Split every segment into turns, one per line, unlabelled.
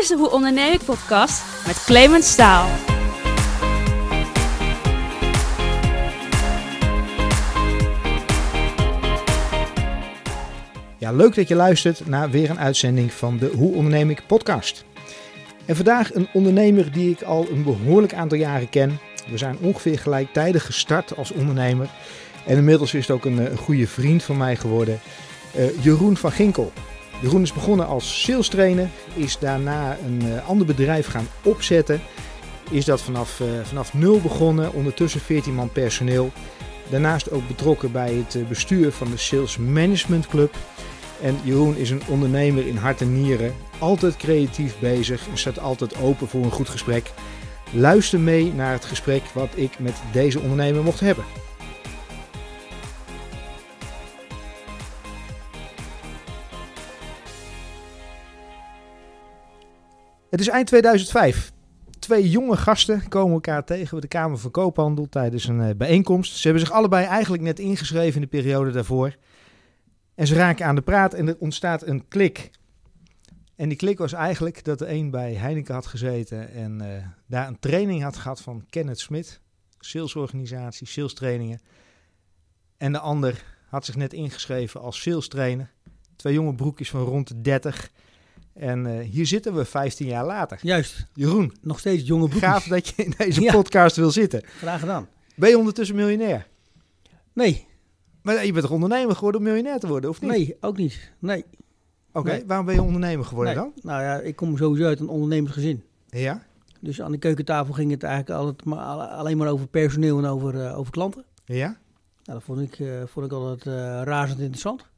is de Hoe Onderneem ik podcast met Clemens Staal.
Ja, leuk dat je luistert naar weer een uitzending van de Hoe Onderneem ik podcast. En vandaag een ondernemer die ik al een behoorlijk aantal jaren ken. We zijn ongeveer gelijktijdig gestart als ondernemer. En inmiddels is het ook een, eh, goede vriend van mij geworden, uh, Jeroen van Ginkel. Jeroen is begonnen als sales trainer, is daarna een uh, ander bedrijf gaan opzetten. Is dat vanaf, uh, vanaf nul begonnen, ondertussen 14 man personeel. Daarnaast ook betrokken bij het bestuur van de Sales Management Club. En Jeroen is een ondernemer in hart en nieren, altijd creatief bezig en staat altijd open voor een goed gesprek. Luister mee naar het gesprek wat ik met deze ondernemer mocht hebben. Het is eind 2005. Twee jonge gasten komen elkaar tegen bij de Kamer van Koophandel tijdens een bijeenkomst. Ze hebben zich allebei eigenlijk net ingeschreven in de periode daarvoor. En ze raken aan de praat en er ontstaat een klik. En die klik was eigenlijk dat de een bij Heineken had gezeten en uh, daar een training had gehad van Kenneth Smit, salesorganisatie, sales trainingen. En de ander had zich net ingeschreven als sales trainer. Twee jonge broekjes van rond de 30. En uh, hier zitten we 15 jaar later.
Juist.
Jeroen.
Nog steeds jonge broekjes.
Gaaf dat je in deze ja. podcast wil zitten.
Graag gedaan.
Ben je ondertussen miljonair?
Nee.
Maar je bent toch ondernemer geworden om miljonair te worden, of niet?
Nee, ook niet. Nee.
Oké, okay, nee. waarom ben je ondernemer geworden
nee.
dan?
Nou ja, ik kom sowieso uit een ondernemersgezin.
Ja?
Dus aan de keukentafel ging het eigenlijk altijd maar, alleen maar over personeel en over, uh, over klanten.
Ja?
Nou, dat vond ik, uh, vond ik altijd razend interessant.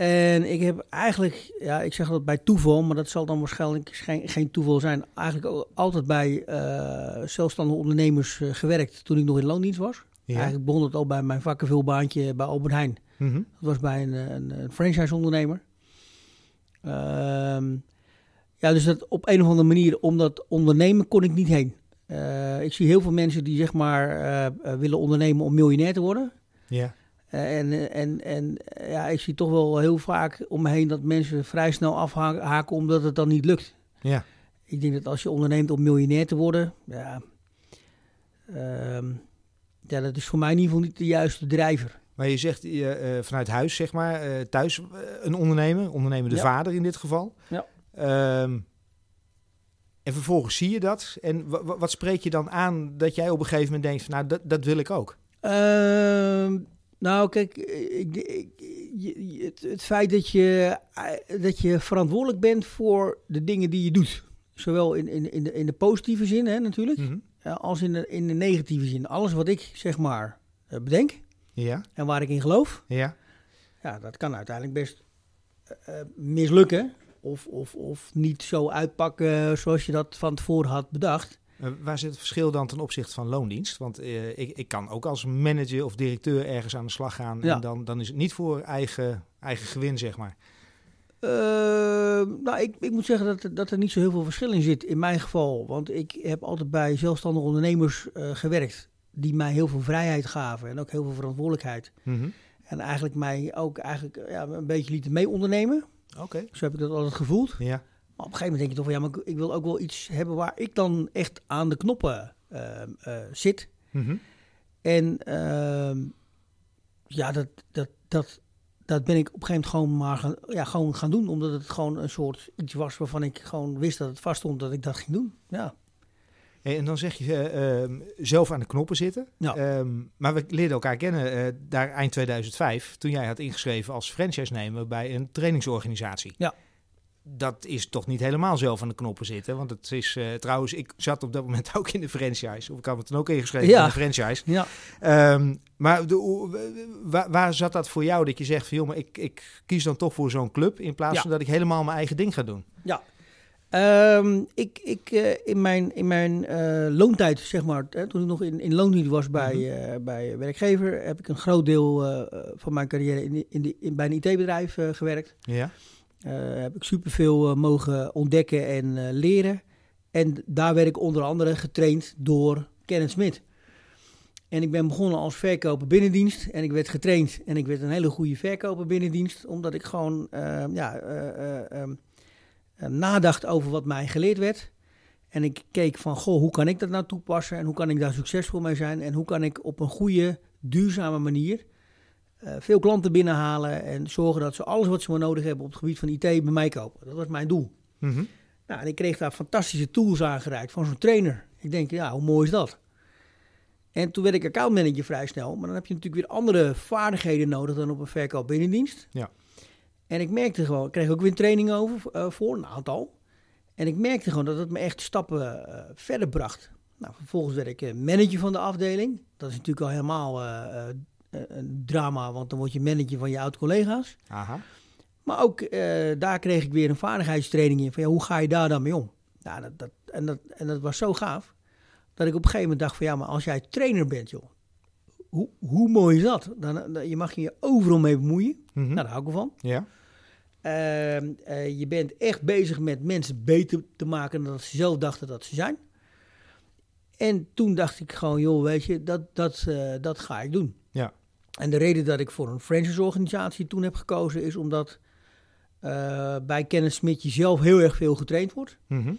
En ik heb eigenlijk, ja, ik zeg dat bij toeval, maar dat zal dan waarschijnlijk geen, geen toeval zijn. Eigenlijk altijd bij uh, zelfstandige ondernemers uh, gewerkt toen ik nog in loondienst was. Ja. Eigenlijk begon het al bij mijn vakkenvulbaantje bij Albert Heijn.
Mm -hmm.
Dat was bij een, een, een franchise-ondernemer. Um, ja, dus dat op een of andere manier, om dat ondernemen kon ik niet heen. Uh, ik zie heel veel mensen die zeg maar willen ondernemen om miljonair te worden.
Ja.
Uh, en, en, en ja, ik zie toch wel heel vaak om me heen dat mensen vrij snel afhaken omdat het dan niet lukt.
Ja.
Ik denk dat als je onderneemt om miljonair te worden, ja, ja, dat is voor mij in ieder geval niet de juiste drijver.
Maar je zegt uh, vanuit huis, zeg maar, uh, thuis een ondernemer, ondernemende ja. vader in dit geval.
Ja.
Um, en vervolgens zie je dat. En wat spreek je dan aan dat jij op een gegeven moment denkt, van, nou, dat, dat wil ik ook?
Nou, kijk, ik, ik, je, het, het, feit dat je, dat je verantwoordelijk bent voor de dingen die je doet. Zowel in, in, in, de, in de positieve zin, hè, natuurlijk,
Mhm.
mm -hmm. als in de, in de negatieve zin. Alles wat ik, zeg maar, bedenk
ja.
en waar ik in geloof,
ja.
ja, dat kan uiteindelijk best uh, mislukken. Of, of, of niet zo uitpakken zoals je dat van tevoren had bedacht.
Uh, waar zit het verschil dan ten opzichte van loondienst? Want uh, ik, ik kan ook als manager of directeur ergens aan de slag gaan.
Ja.
En dan, dan is het niet voor eigen, eigen gewin, zeg maar.
Uh, nou, ik, ik moet zeggen dat, dat er niet zo heel veel verschil in zit in mijn geval. Want ik heb altijd bij zelfstandige ondernemers uh, gewerkt. Die mij heel veel vrijheid gaven en ook heel veel verantwoordelijkheid.
Mm -hmm.
En eigenlijk mij ook eigenlijk, ja, een beetje lieten mee ondernemen.
Oké. Okay.
Zo heb ik dat altijd gevoeld.
Ja.
Maar op een gegeven moment denk je toch van ja, maar ik wil ook wel iets hebben waar ik dan echt aan de knoppen uh, uh, zit.
Mm -hmm.
En uh, ja, dat, dat, dat, dat ben ik op een gegeven moment gewoon maar gaan, ja, gewoon gaan doen. Omdat het gewoon een soort iets was waarvan ik gewoon wist dat het vaststond dat ik dat ging doen. Ja.
En dan zeg je uh, zelf aan de knoppen zitten.
Ja.
Um, maar we leerden elkaar kennen uh, daar eind 2005, toen jij had ingeschreven als franchise-nemer bij een trainingsorganisatie.
Ja.
Dat is toch niet helemaal zelf aan de knoppen zitten. Want het is uh, trouwens, ik zat op dat moment ook in de franchise. Of ik had het dan ook ingeschreven
ja.
in de franchise.
Ja.
Um, maar de, waar, waar, zat dat voor jou dat je zegt van joh, maar ik, ik kies dan toch voor zo'n club in plaats
ja.
van dat ik helemaal mijn eigen ding ga doen?
Ja, Um, ik, ik uh, in mijn, in mijn uh, loontijd, zeg maar, hè, toen ik nog in, in loondienst was bij, mm -hmm. uh, bij werkgever, heb ik een groot deel van mijn carrière in, in, de, in bij een IT-bedrijf gewerkt.
Ja.
Heb ik superveel mogen ontdekken en leren. En daar werd ik onder andere getraind door Kenneth Smit. En ik ben begonnen als verkoper binnendienst. En ik werd getraind en ik werd een hele goede verkoper binnendienst. Omdat ik gewoon, ja... Um, eh, nadacht over wat mij geleerd werd. En ik keek van, goh, hoe kan ik dat nou toepassen? En hoe kan ik daar succesvol mee zijn? En hoe kan ik op een goede, duurzame manier eh, veel klanten binnenhalen en zorgen dat ze alles wat ze maar nodig hebben op het gebied van IT bij mij kopen. Dat was mijn doel.
Mhm.
Nou, en ik kreeg daar fantastische tools aangereikt van zo'n trainer. Ik denk, ja, hoe mooi is dat? En toen werd ik accountmanager vrij snel. Maar dan heb je natuurlijk weer andere vaardigheden nodig dan op een verkoop binnendienst.
Ja.
En ik merkte gewoon, ik kreeg ook weer training over eh, voor, een aantal. En ik merkte gewoon dat het me echt stappen eh, verder bracht. Nou, vervolgens werd ik manager van de afdeling. Dat is natuurlijk al helemaal een drama, want dan word je manager van je oud-collega's. Maar ook eh, daar kreeg ik weer een vaardigheidstraining in. Van ja, hoe ga je daar dan mee om? Nou, dat, dat, en, dat, en dat was zo gaaf. Dat ik op een gegeven moment dacht van ja, maar als jij trainer bent, joh. Hoe, hoe mooi is dat? Dan, dan- je mag je overal mee bemoeien.
Mhm.
Nou, daar hou ik van.
Ja.
Ehm, eh, je bent echt bezig met mensen beter te maken dan dat ze zelf dachten dat ze zijn. En toen dacht ik gewoon, joh, weet je, dat, dat, eh, dat ga ik doen.
Ja.
En de reden dat ik voor een franchise-organisatie toen heb gekozen is omdat eh, bij Kenneth Smit je zelf heel erg veel getraind wordt.
Mhm.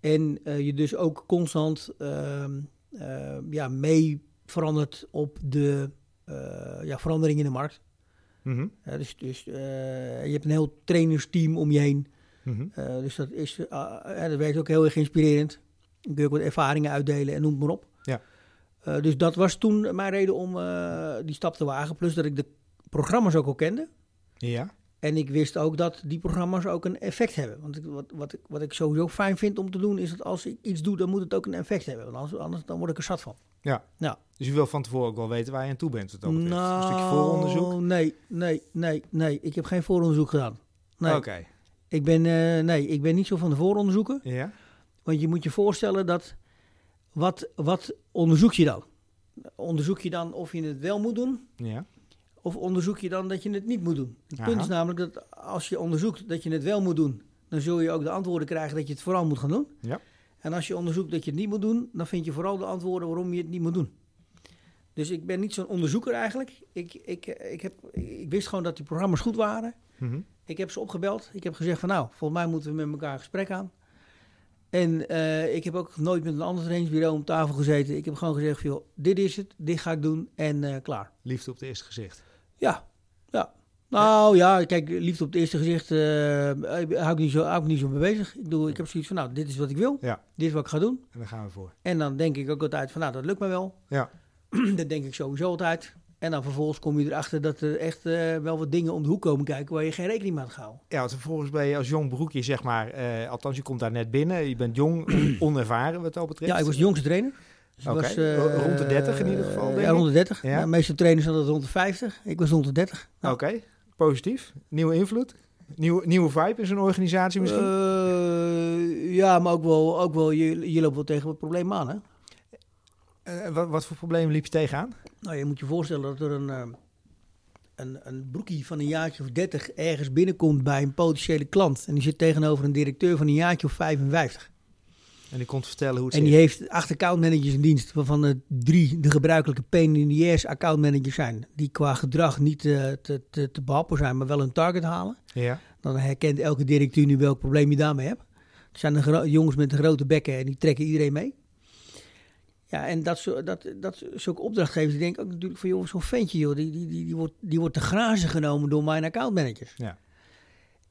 En eh, je dus ook constant ehm, eh, ja, mee verandert op de eh, ja, verandering in de markt.
Mhm.
Ja, dus dus je hebt een heel trainersteam om je heen.
Mhm.
Dus dat, is, eh, dat werkt ook heel erg inspirerend. Dan kun je ook wat ervaringen uitdelen en noem het maar op.
Ja.
Eh, dus dat was toen mijn reden om eh, die stap te wagen. Plus dat ik de programma's ook al kende.
Ja.
En ik wist ook dat die programma's ook een effect hebben. Want ik, wat, wat, ik, wat ik sowieso fijn vind om te doen, is dat als ik iets doe, dan moet het ook een effect hebben. Want anders, anders dan word ik er zat van.
Ja.
Nou,
Dus je wil van tevoren ook wel weten waar je aan toe bent. Wat dat betreft. een stukje vooronderzoek.
Nou, Nee, nee, nee, nee. Ik heb geen vooronderzoek gedaan. Nee,
Oké.
ik, ben, eh, nee ik ben niet zo van de vooronderzoeken.
Ja.
Want je moet je voorstellen dat. Wat, wat onderzoek je dan? Onderzoek je dan of je het wel moet doen?
Ja.
Of onderzoek je dan dat je het niet moet doen? Het
Aha.
punt is namelijk dat als je onderzoekt dat je het wel moet doen, dan zul je ook de antwoorden krijgen dat je het vooral moet gaan doen.
Ja.
En als je onderzoekt dat je het niet moet doen, dan vind je vooral de antwoorden waarom je het niet moet doen. Dus ik ben niet zo'n onderzoeker eigenlijk. Ik, ik, ik, heb, ik wist gewoon dat die programma's goed waren.
Mhm.
Ik heb ze opgebeld. Ik heb gezegd van nou, volgens mij moeten we met elkaar een gesprek aan. En eh, ik heb ook nooit met een ander trainingsbureau om tafel gezeten. Ik heb gewoon gezegd joh, dit is het, dit ga ik doen en eh, klaar.
Liefde op het eerste gezicht.
Ja, ja. Nou ja, kijk, liefde op het eerste gezicht eh hou, ik niet zo, hou ik niet zo mee bezig. Ik, bedoel, ik heb zoiets van nou, dit is wat ik wil.
Ja.
Dit is wat ik ga doen.
En daar gaan we voor.
En dan denk ik ook altijd van nou, dat lukt me wel.
Ja.
dat denk ik sowieso altijd. En dan vervolgens kom je erachter dat er echt eh, wel wat dingen om de hoek komen kijken waar je geen rekening mee had gehouden.
Ja, want vervolgens ben je als jong broekje, zeg maar, eh, althans je komt daar net binnen, je bent jong, on- onervaren wat dat betreft.
Ja, ik was jongste trainer. Dus was, eh,
rond de 30 in ieder geval, denk
Ja, rond de 30.
Ja.
De meeste trainers hadden het rond de 50. Ik was rond de 30.
Oké, positief. Nieuwe invloed. Nieuwe, nieuwe vibe in zo'n organisatie misschien.
Ja, maar ook wel, ook wel je, je loopt wel tegen wat problemen aan. Hè?
Eh, wat, wat voor problemen liep je tegenaan?
Nou, je moet je voorstellen dat er een, eh, een, een broekie van een jaartje of 30 ergens binnenkomt bij een potentiële klant. En die zit tegenover een directeur van een jaartje of 55.
En die komt vertellen hoe het
En
zit.
die heeft acht accountmanagers in dienst, waarvan er drie de gebruikelijke pain in the ass accountmanagers zijn. Die qua gedrag niet eh, te, te, te behappen zijn, maar wel een target halen.
Ja.
Dan herkent elke directeur nu welk probleem je daarmee hebt. Het zijn de jongens met de grote bekken en die trekken iedereen mee. Ja, en dat, zo, dat, dat zulke opdrachtgevers, die denken ook natuurlijk van, joh, zo'n ventje, joh, die, die, die, die, wordt, die wordt te grazen genomen door mijn accountmanagers.
Ja.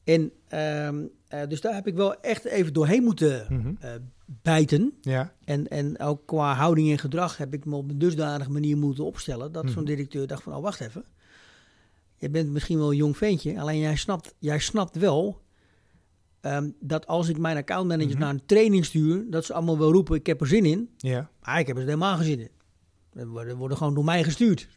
En ehm, eh, dus daar heb ik wel echt even doorheen moeten
Mhm.
eh, bijten.
Ja.
En, en ook qua houding en gedrag heb ik me op een dusdanige manier moeten opstellen dat
Mhm.
zo'n directeur dacht van, oh wacht even. Je bent misschien wel een jong ventje, alleen jij snapt, jij snapt wel ehm, dat als ik mijn accountmanagers
Mhm.
naar een training stuur, dat ze allemaal wel roepen, ik heb er zin in.
Ja.
Maar ik heb er helemaal geen zin in. Ze worden gewoon door mij gestuurd.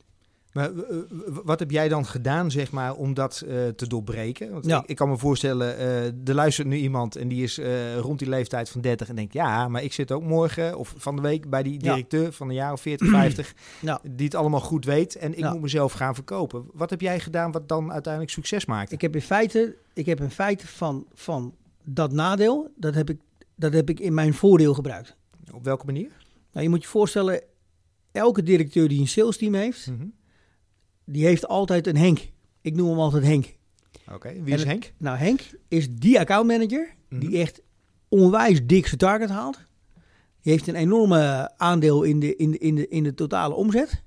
Maar eh, wat heb jij dan gedaan, zeg maar, om dat eh, te doorbreken? Want
Ja.
ik, ik kan me voorstellen, eh er luistert nu iemand en die is rond die leeftijd van 30 en denkt, ja, maar ik zit ook morgen of van de week bij die
Ja.
directeur van een jaar of 40, 50,
Ja.
die het allemaal goed weet en ik
Ja.
moet mezelf gaan verkopen. Wat heb jij gedaan wat dan uiteindelijk succes maakte?
Ik heb in feite, ik heb in feite van, van dat nadeel, dat heb, ik, dat heb ik in mijn voordeel gebruikt.
Op welke manier?
Nou, je moet je voorstellen, elke directeur die een sales team heeft,
Mhm.
Die heeft altijd een Henk. Ik noem hem altijd Henk.
Oké, wie is
het-
Henk?
Nou, Henk is die accountmanager die echt onwijs dik zijn target haalt. Die heeft een enorme aandeel in de, in de, in de, in de totale omzet.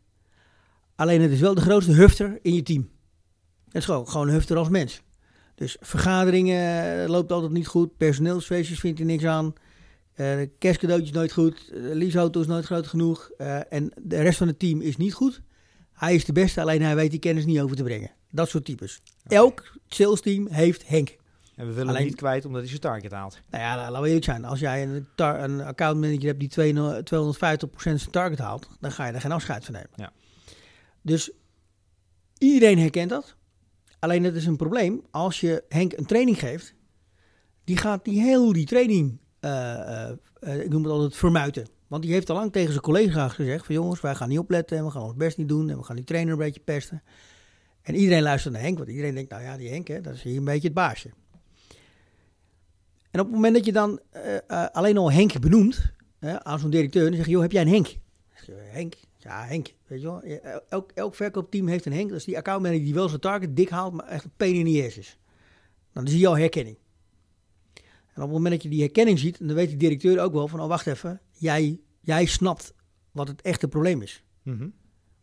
Alleen het is wel de grootste hufter in je team. Het is gewoon, gewoon een hufter als mens. Dus vergaderingen eh, loopt altijd niet goed. Personeelsfeestjes vindt hij niks aan. Eh kerstcadeautjes nooit goed. Uh, leaseauto is nooit groot genoeg. En de rest van het team is niet goed. Hij is de beste, alleen hij weet die kennis niet over te brengen. Dat soort types. Elk salesteam heeft Henk.
En we willen
Alleen-
hem niet kwijt omdat hij zijn target haalt.
Nou ja, laten we eerlijk zijn. Als jij een, een accountmanager hebt die 200 250% zijn target haalt, dan ga je er geen afscheid van nemen.
Ja.
Dus iedereen herkent dat. Alleen het is een probleem als je Henk een training geeft, die gaat die heel die training, eh, eh, eh, ik noem het altijd vermuiten. Want die heeft al lang tegen zijn collega's gezegd van jongens, wij gaan niet opletten en we gaan ons best niet doen en we gaan die trainer een beetje pesten. En iedereen luistert naar Henk, want iedereen denkt, nou ja, die Henk, hè, dat is hier een beetje het baasje. En op het moment dat je dan eh, eh, alleen al Henk benoemt aan zo'n directeur, dan zeg je, joh, heb jij een Henk? Henk? Ja, Henk. Weet je wel? Elk, elk verkoopteam heeft een Henk. Dat is die accountmanager die wel zijn target dik haalt, maar echt een pain in ass is. Dan zie je al herkenning. En op het moment dat je die herkenning ziet, dan weet die directeur ook wel van, oh wacht even, jij, jij snapt wat het echte probleem is.
Mhm.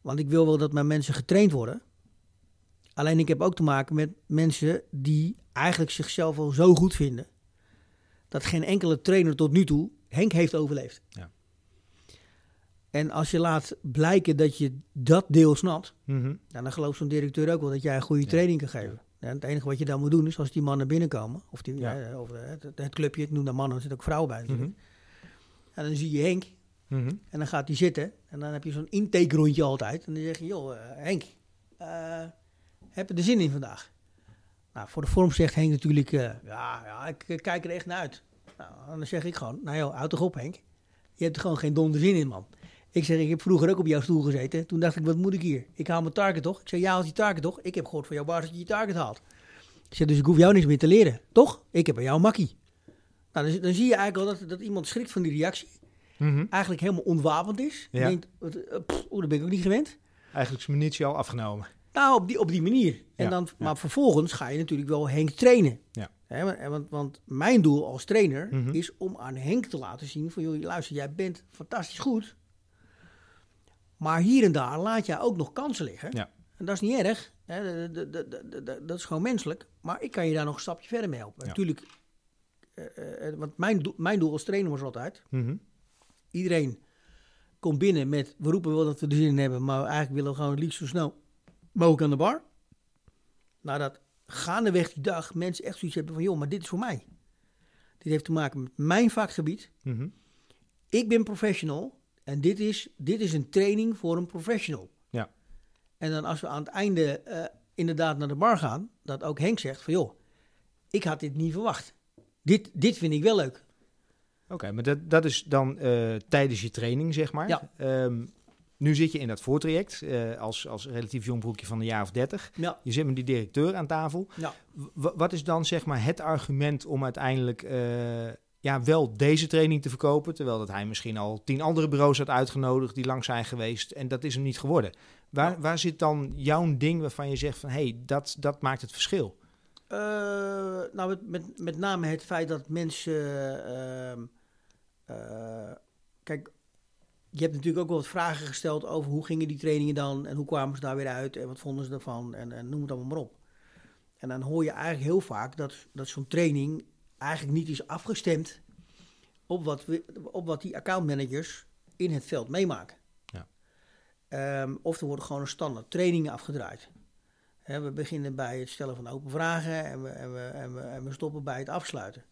Want ik wil wel dat mijn mensen getraind worden. Alleen ik heb ook te maken met mensen die eigenlijk zichzelf wel zo goed vinden. Dat geen enkele trainer tot nu toe Henk heeft overleefd.
Ja.
En als je laat blijken dat je dat deel snapt,
Mhm.
dan gelooft zo'n directeur ook wel dat jij een goede training kan geven. En het enige wat je dan moet doen is als die mannen binnenkomen, of, die,
Ja.
ja, of het, het clubje, ik noem dat mannen, er zitten ook vrouwen bij natuurlijk. En dan zie je Henk
Mhm.
en dan gaat hij zitten. En dan heb je zo'n intake rondje altijd. En dan zeg je, joh, eh, Henk, eh, heb je er zin in vandaag? Nou, voor de vorm zegt Henk natuurlijk, eh, ja, ja, ik kijk er echt naar uit. Nou, dan zeg ik gewoon, nou joh, houd toch op Henk. Je hebt er gewoon geen donder zin in, man. Ik zeg, ik heb vroeger ook op jouw stoel gezeten. Toen dacht ik, wat moet ik hier? Ik haal mijn target toch? Ik zeg, ja, haalt die target toch? Ik heb gehoord van jouw baas dat je je target haalt. Ik zeg, dus ik hoef jou niks meer te leren, toch? Ik heb aan jou makkie. Nou, dan, dan zie je eigenlijk al dat, dat iemand schrikt van die reactie
Mhm.
eigenlijk helemaal ontwapend is.
Ja.
Denkt, wat, eh, pff, oeh, dat ben ik ook niet gewend.
Eigenlijk is munitie al afgenomen.
Nou, op die, op die manier. En
Ja,
dan,
ja.
Maar vervolgens ga je natuurlijk wel Henk trainen.
Ja.
Hè, want- want, mijn doel als trainer
Mhm.
is om aan Henk te laten zien van... joh, luister, jij bent fantastisch goed. Maar hier en daar laat jij ook nog kansen liggen.
Ja.
En dat is niet erg. Dat, dat, dat, dat- dat- dat is gewoon menselijk. Maar ik kan je daar nog een stapje verder mee helpen. Natuurlijk, eh, eh, want mijn, doel- mijn doel als trainer was altijd...
Mhm.
Iedereen komt binnen met, we roepen wel dat we er zin in hebben, maar eigenlijk willen we gewoon het liefst zo snel mogelijk aan de bar. Nou, dat gaandeweg die dag mensen echt zoiets hebben van, joh, maar dit is voor mij. Dit heeft te maken met mijn vakgebied.
Mhm.
Ik ben professional en dit is, dit is een training voor een professional.
Ja.
En dan als we aan het einde eh, inderdaad naar de bar gaan, dat ook Henk zegt van, joh, ik had dit niet verwacht. Dit, dit vind ik wel leuk.
Oké, maar dat, dat is dan eh, tijdens je training, zeg maar.
Ja.
Ehm, nu zit je in dat voortraject eh, als, als relatief jong broekje van een jaar of dertig.
Ja.
Je zit met die directeur aan tafel.
Ja.
W- wat is dan zeg maar het argument om uiteindelijk eh, ja, wel deze training te verkopen? Terwijl dat hij misschien al tien andere bureaus had uitgenodigd die lang zijn geweest en dat is hem niet geworden. Waar,
Ja.
waar zit dan jouw ding waarvan je zegt van hé, hey, dat, dat maakt het verschil?
Eh, nou, met, met, met name het feit dat mensen. ehm, eh, kijk, je hebt natuurlijk ook wel wat vragen gesteld over hoe gingen die trainingen dan en hoe kwamen ze daar weer uit en wat vonden ze ervan en, en noem het allemaal maar op. En dan hoor je eigenlijk heel vaak dat, dat zo'n training eigenlijk niet is afgestemd op wat, we, op wat die accountmanagers in het veld meemaken.
Ja.
Ehm, of er worden gewoon een standaard trainingen afgedraaid. We beginnen bij het stellen van open vragen en we, en we, en we, en we stoppen bij het afsluiten.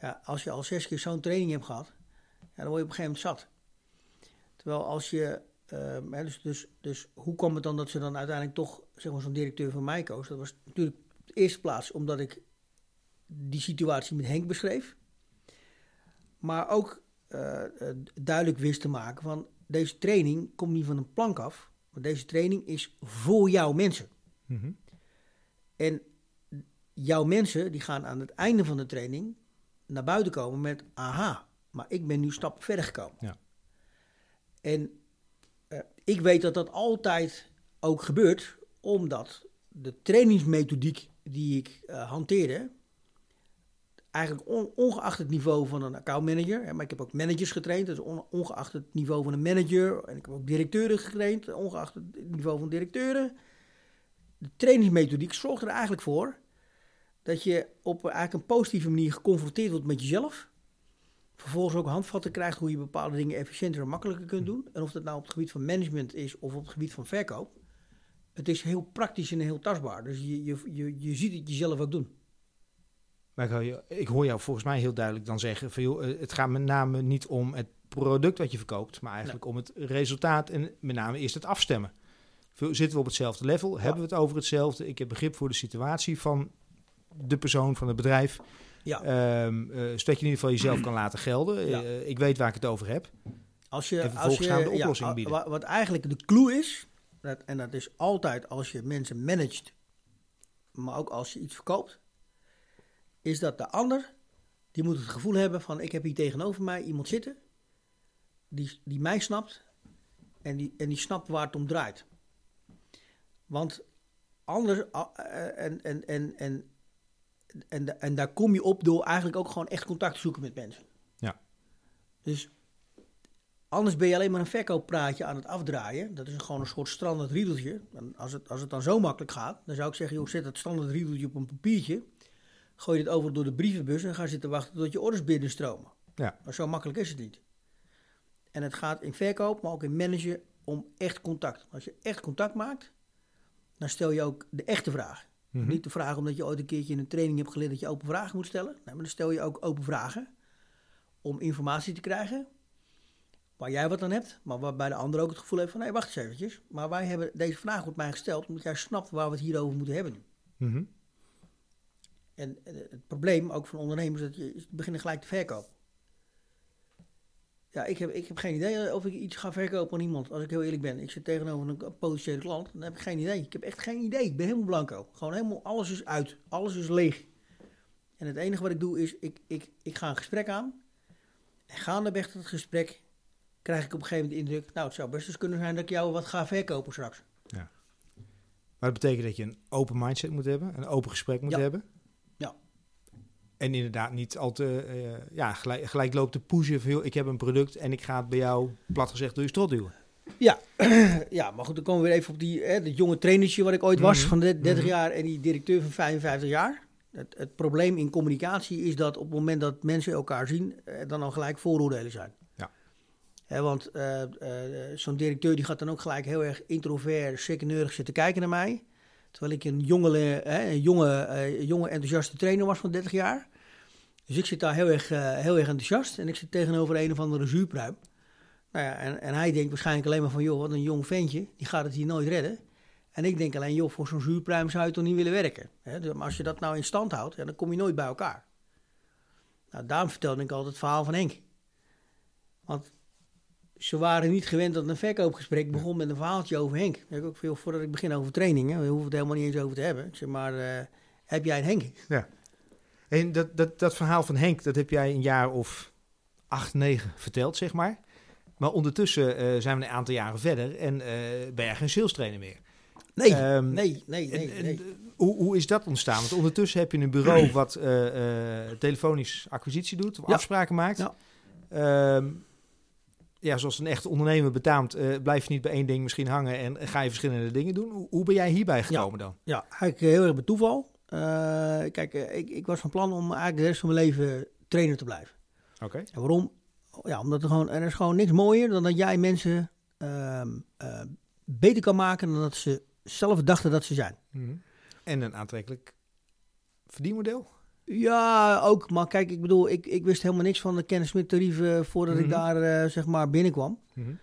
Ja, als je al zes keer zo'n training hebt gehad, ja, dan word je op een gegeven moment zat. Terwijl als je, ehm, dus, dus, dus hoe kwam het dan dat ze dan uiteindelijk toch zeg maar, zo'n directeur van mij koos? Dat was natuurlijk de eerste plaats omdat ik die situatie met Henk beschreef. Maar ook eh, eh, duidelijk wist te maken van deze training komt niet van een plank af. Maar deze training is voor jouw mensen.
Mhm.
En jouw mensen die gaan aan het einde van de training naar buiten komen met aha, maar ik ben nu stappen verder gekomen.
Ja.
En eh, ik weet dat dat altijd ook gebeurt, omdat de trainingsmethodiek die ik eh, hanteerde, eigenlijk ongeacht het niveau van een accountmanager. Hè, maar ik heb ook managers getraind, dus ongeacht het niveau van een manager. En ik heb ook directeuren getraind, ongeacht het niveau van directeuren. De trainingsmethodiek zorgt er eigenlijk voor dat je op eigenlijk een positieve manier geconfronteerd wordt met jezelf. Vervolgens ook handvatten krijgt hoe je bepaalde dingen efficiënter en makkelijker kunt doen. En of dat nou op het gebied van management is of op het gebied van verkoop. Het is heel praktisch en heel tastbaar. Dus je, je, je, je ziet het jezelf ook doen.
Maar ik hoor jou volgens mij heel duidelijk dan zeggen: van, joh, het gaat met name niet om het product wat je verkoopt, maar eigenlijk om het resultaat en met name eerst het afstemmen. Zitten we op hetzelfde level? Hebben we het over hetzelfde? Ik heb begrip voor de situatie van de persoon, van het bedrijf. Ja. Um, uh, zodat je in ieder geval jezelf kan laten gelden. Uh, ik weet waar ik het over heb.
Als je, en vervolgens als je, gaan de oplossing ja, bieden. Wat eigenlijk de clue is, dat, en dat is altijd als je mensen managt, maar ook als je iets verkoopt, is dat de ander, die moet het gevoel hebben van ik heb hier tegenover mij iemand zitten, die, die mij snapt en die, en die snapt waar het om draait. Want anders, en, en, en, en en, en daar kom je op door eigenlijk ook gewoon echt contact te zoeken met mensen.
Ja.
Dus anders ben je alleen maar een verkooppraatje aan het afdraaien. Dat is gewoon een soort standaard riedeltje. En als, het, als het dan zo makkelijk gaat, dan zou ik zeggen, joh, zet dat standaard riedeltje op een papiertje. Gooi je het over door de brievenbus en ga zitten wachten tot je orders binnenstromen.
Ja.
Maar zo makkelijk is het niet. En het gaat in verkoop, maar ook in managen om echt contact. Als je echt contact maakt, dan stel je ook de echte vraag. Mhm. Niet de vraag omdat je ooit een keertje in een training hebt geleerd dat je open vragen moet stellen. Nee, maar dan stel je ook open vragen om informatie te krijgen waar jij wat aan hebt, maar waarbij de ander ook het gevoel heeft van, nee, wacht eens eventjes. Maar wij hebben deze vraag wordt mij gesteld omdat jij snapt waar we het hierover moeten hebben nu.
Mhm.
En het probleem ook van ondernemers is dat je beginnen gelijk te verkopen. Ja, ik heb, ik heb geen idee of ik iets ga verkopen aan iemand, als ik heel eerlijk ben. Ik zit tegenover een potentiële klant, dan heb ik geen idee. Ik heb echt geen idee. Ik ben helemaal blanco. Gewoon helemaal, alles is uit. Alles is leeg. En het enige wat ik doe is, ik, ik, ik ga een gesprek aan. En gaandeweg het gesprek krijg ik op een gegeven moment de indruk... nou, het zou best eens kunnen zijn dat ik jou wat ga verkopen straks.
Ja. Maar dat betekent dat je een open mindset moet hebben, een open gesprek moet hebben. En inderdaad niet al te uh, ja, gelijk, gelijk loopt te pushen van... ik heb een product en ik ga het bij jou, plat gezegd, door je strot duwen.
Ja, ja, maar goed, dan komen we weer even op die, hè, dat jonge trainertje wat ik ooit was, mhm. van 30 mhm. jaar... en die directeur van 55 jaar. Het, het, probleem in communicatie is dat op het moment dat mensen elkaar zien... Eh, dan al gelijk vooroordelen zijn.
Ja.
Hè, want uh, zo'n directeur die gaat dan ook gelijk heel erg introvert, secundeurig zitten kijken naar mij... Terwijl ik een jonge, hè, een jonge, uh, jonge enthousiaste trainer was van 30 jaar. Dus ik zit daar heel erg, uh, heel erg enthousiast en ik zit tegenover een of andere zuurpruim. Nou ja, en, en hij denkt waarschijnlijk alleen maar van, joh, wat een jong ventje, die gaat het hier nooit redden. En ik denk alleen, joh, voor zo'n zuurpruim zou je toch niet willen werken. Hè? Dus, maar als je dat nou in stand houdt, ja, dan kom je nooit bij elkaar. Nou, daarom vertelde ik altijd het verhaal van Henk. Want ze waren niet gewend dat een verkoopgesprek begon met een verhaaltje over Henk. Ik ook veel voordat ik begin over trainingen, we hoeven het helemaal niet eens over te hebben. Ik zeg maar, uh, heb jij een Henk?
Ja. En dat, dat, dat verhaal van Henk, dat heb jij een jaar of acht, negen verteld, zeg maar. Maar ondertussen uh, zijn we een aantal jaren verder en uh, ben jij geen sales trainer meer.
Nee, um, nee, nee, nee. En, nee.
hoe, hoe is dat ontstaan? Want ondertussen heb je een bureau wat uh, telefonisch acquisitie doet, of afspraken maakt. Ja. Um, ja, zoals een echte ondernemer betaamt, blijf je niet bij één ding misschien hangen en ga je verschillende dingen doen. Hoe, hoe ben jij hierbij gekomen
ja.
dan?
Ja, eigenlijk heel erg bij toeval. Uh, kijk, ik, ik, was van plan om eigenlijk de rest van mijn leven trainer te blijven.
Oké.
En waarom? Ja, omdat er gewoon, er is gewoon niks mooier dan dat jij mensen uh, uh, beter kan maken dan dat ze zelf dachten dat ze zijn.
Mm -hmm. En een aantrekkelijk verdienmodel?
Ja, ook. Maar kijk, ik bedoel, ik, ik wist helemaal niks van de kennismittarieven voordat mm -hmm. ik mhm. daar zeg maar binnenkwam. Mm -hmm.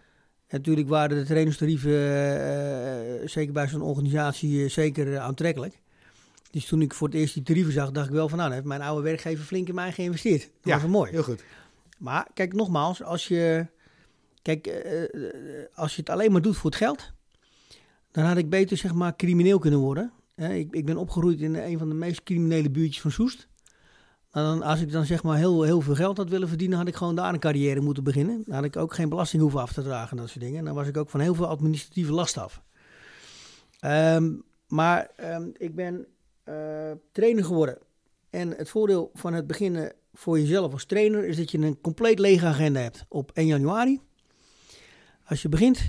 En natuurlijk waren de trainingstarieven, zeker bij zo'n organisatie, zeker aantrekkelijk. Dus toen ik voor het eerst die tarieven zag, dacht ik wel van nou, heeft mijn oude werkgever flink in mij geïnvesteerd. Dat ja, was wel mooi.
Heel goed.
Maar kijk, nogmaals, als je, kijk, uh, als je het alleen maar doet voor het geld, dan had ik beter zeg maar crimineel kunnen worden. ik, ik ben opgegroeid in een van de meest criminele buurtjes van Soest. Dan, als ik dan zeg maar heel, heel veel geld had willen verdienen, had ik gewoon daar een carrière moeten beginnen. Dan had ik ook geen belasting hoeven af te dragen en dat soort dingen. En dan was ik ook van heel veel administratieve last af. Um, maar um, ik ben uh, trainer geworden. En het voordeel van het beginnen voor jezelf als trainer is dat je een compleet lege agenda hebt op 1 januari. Als je begint.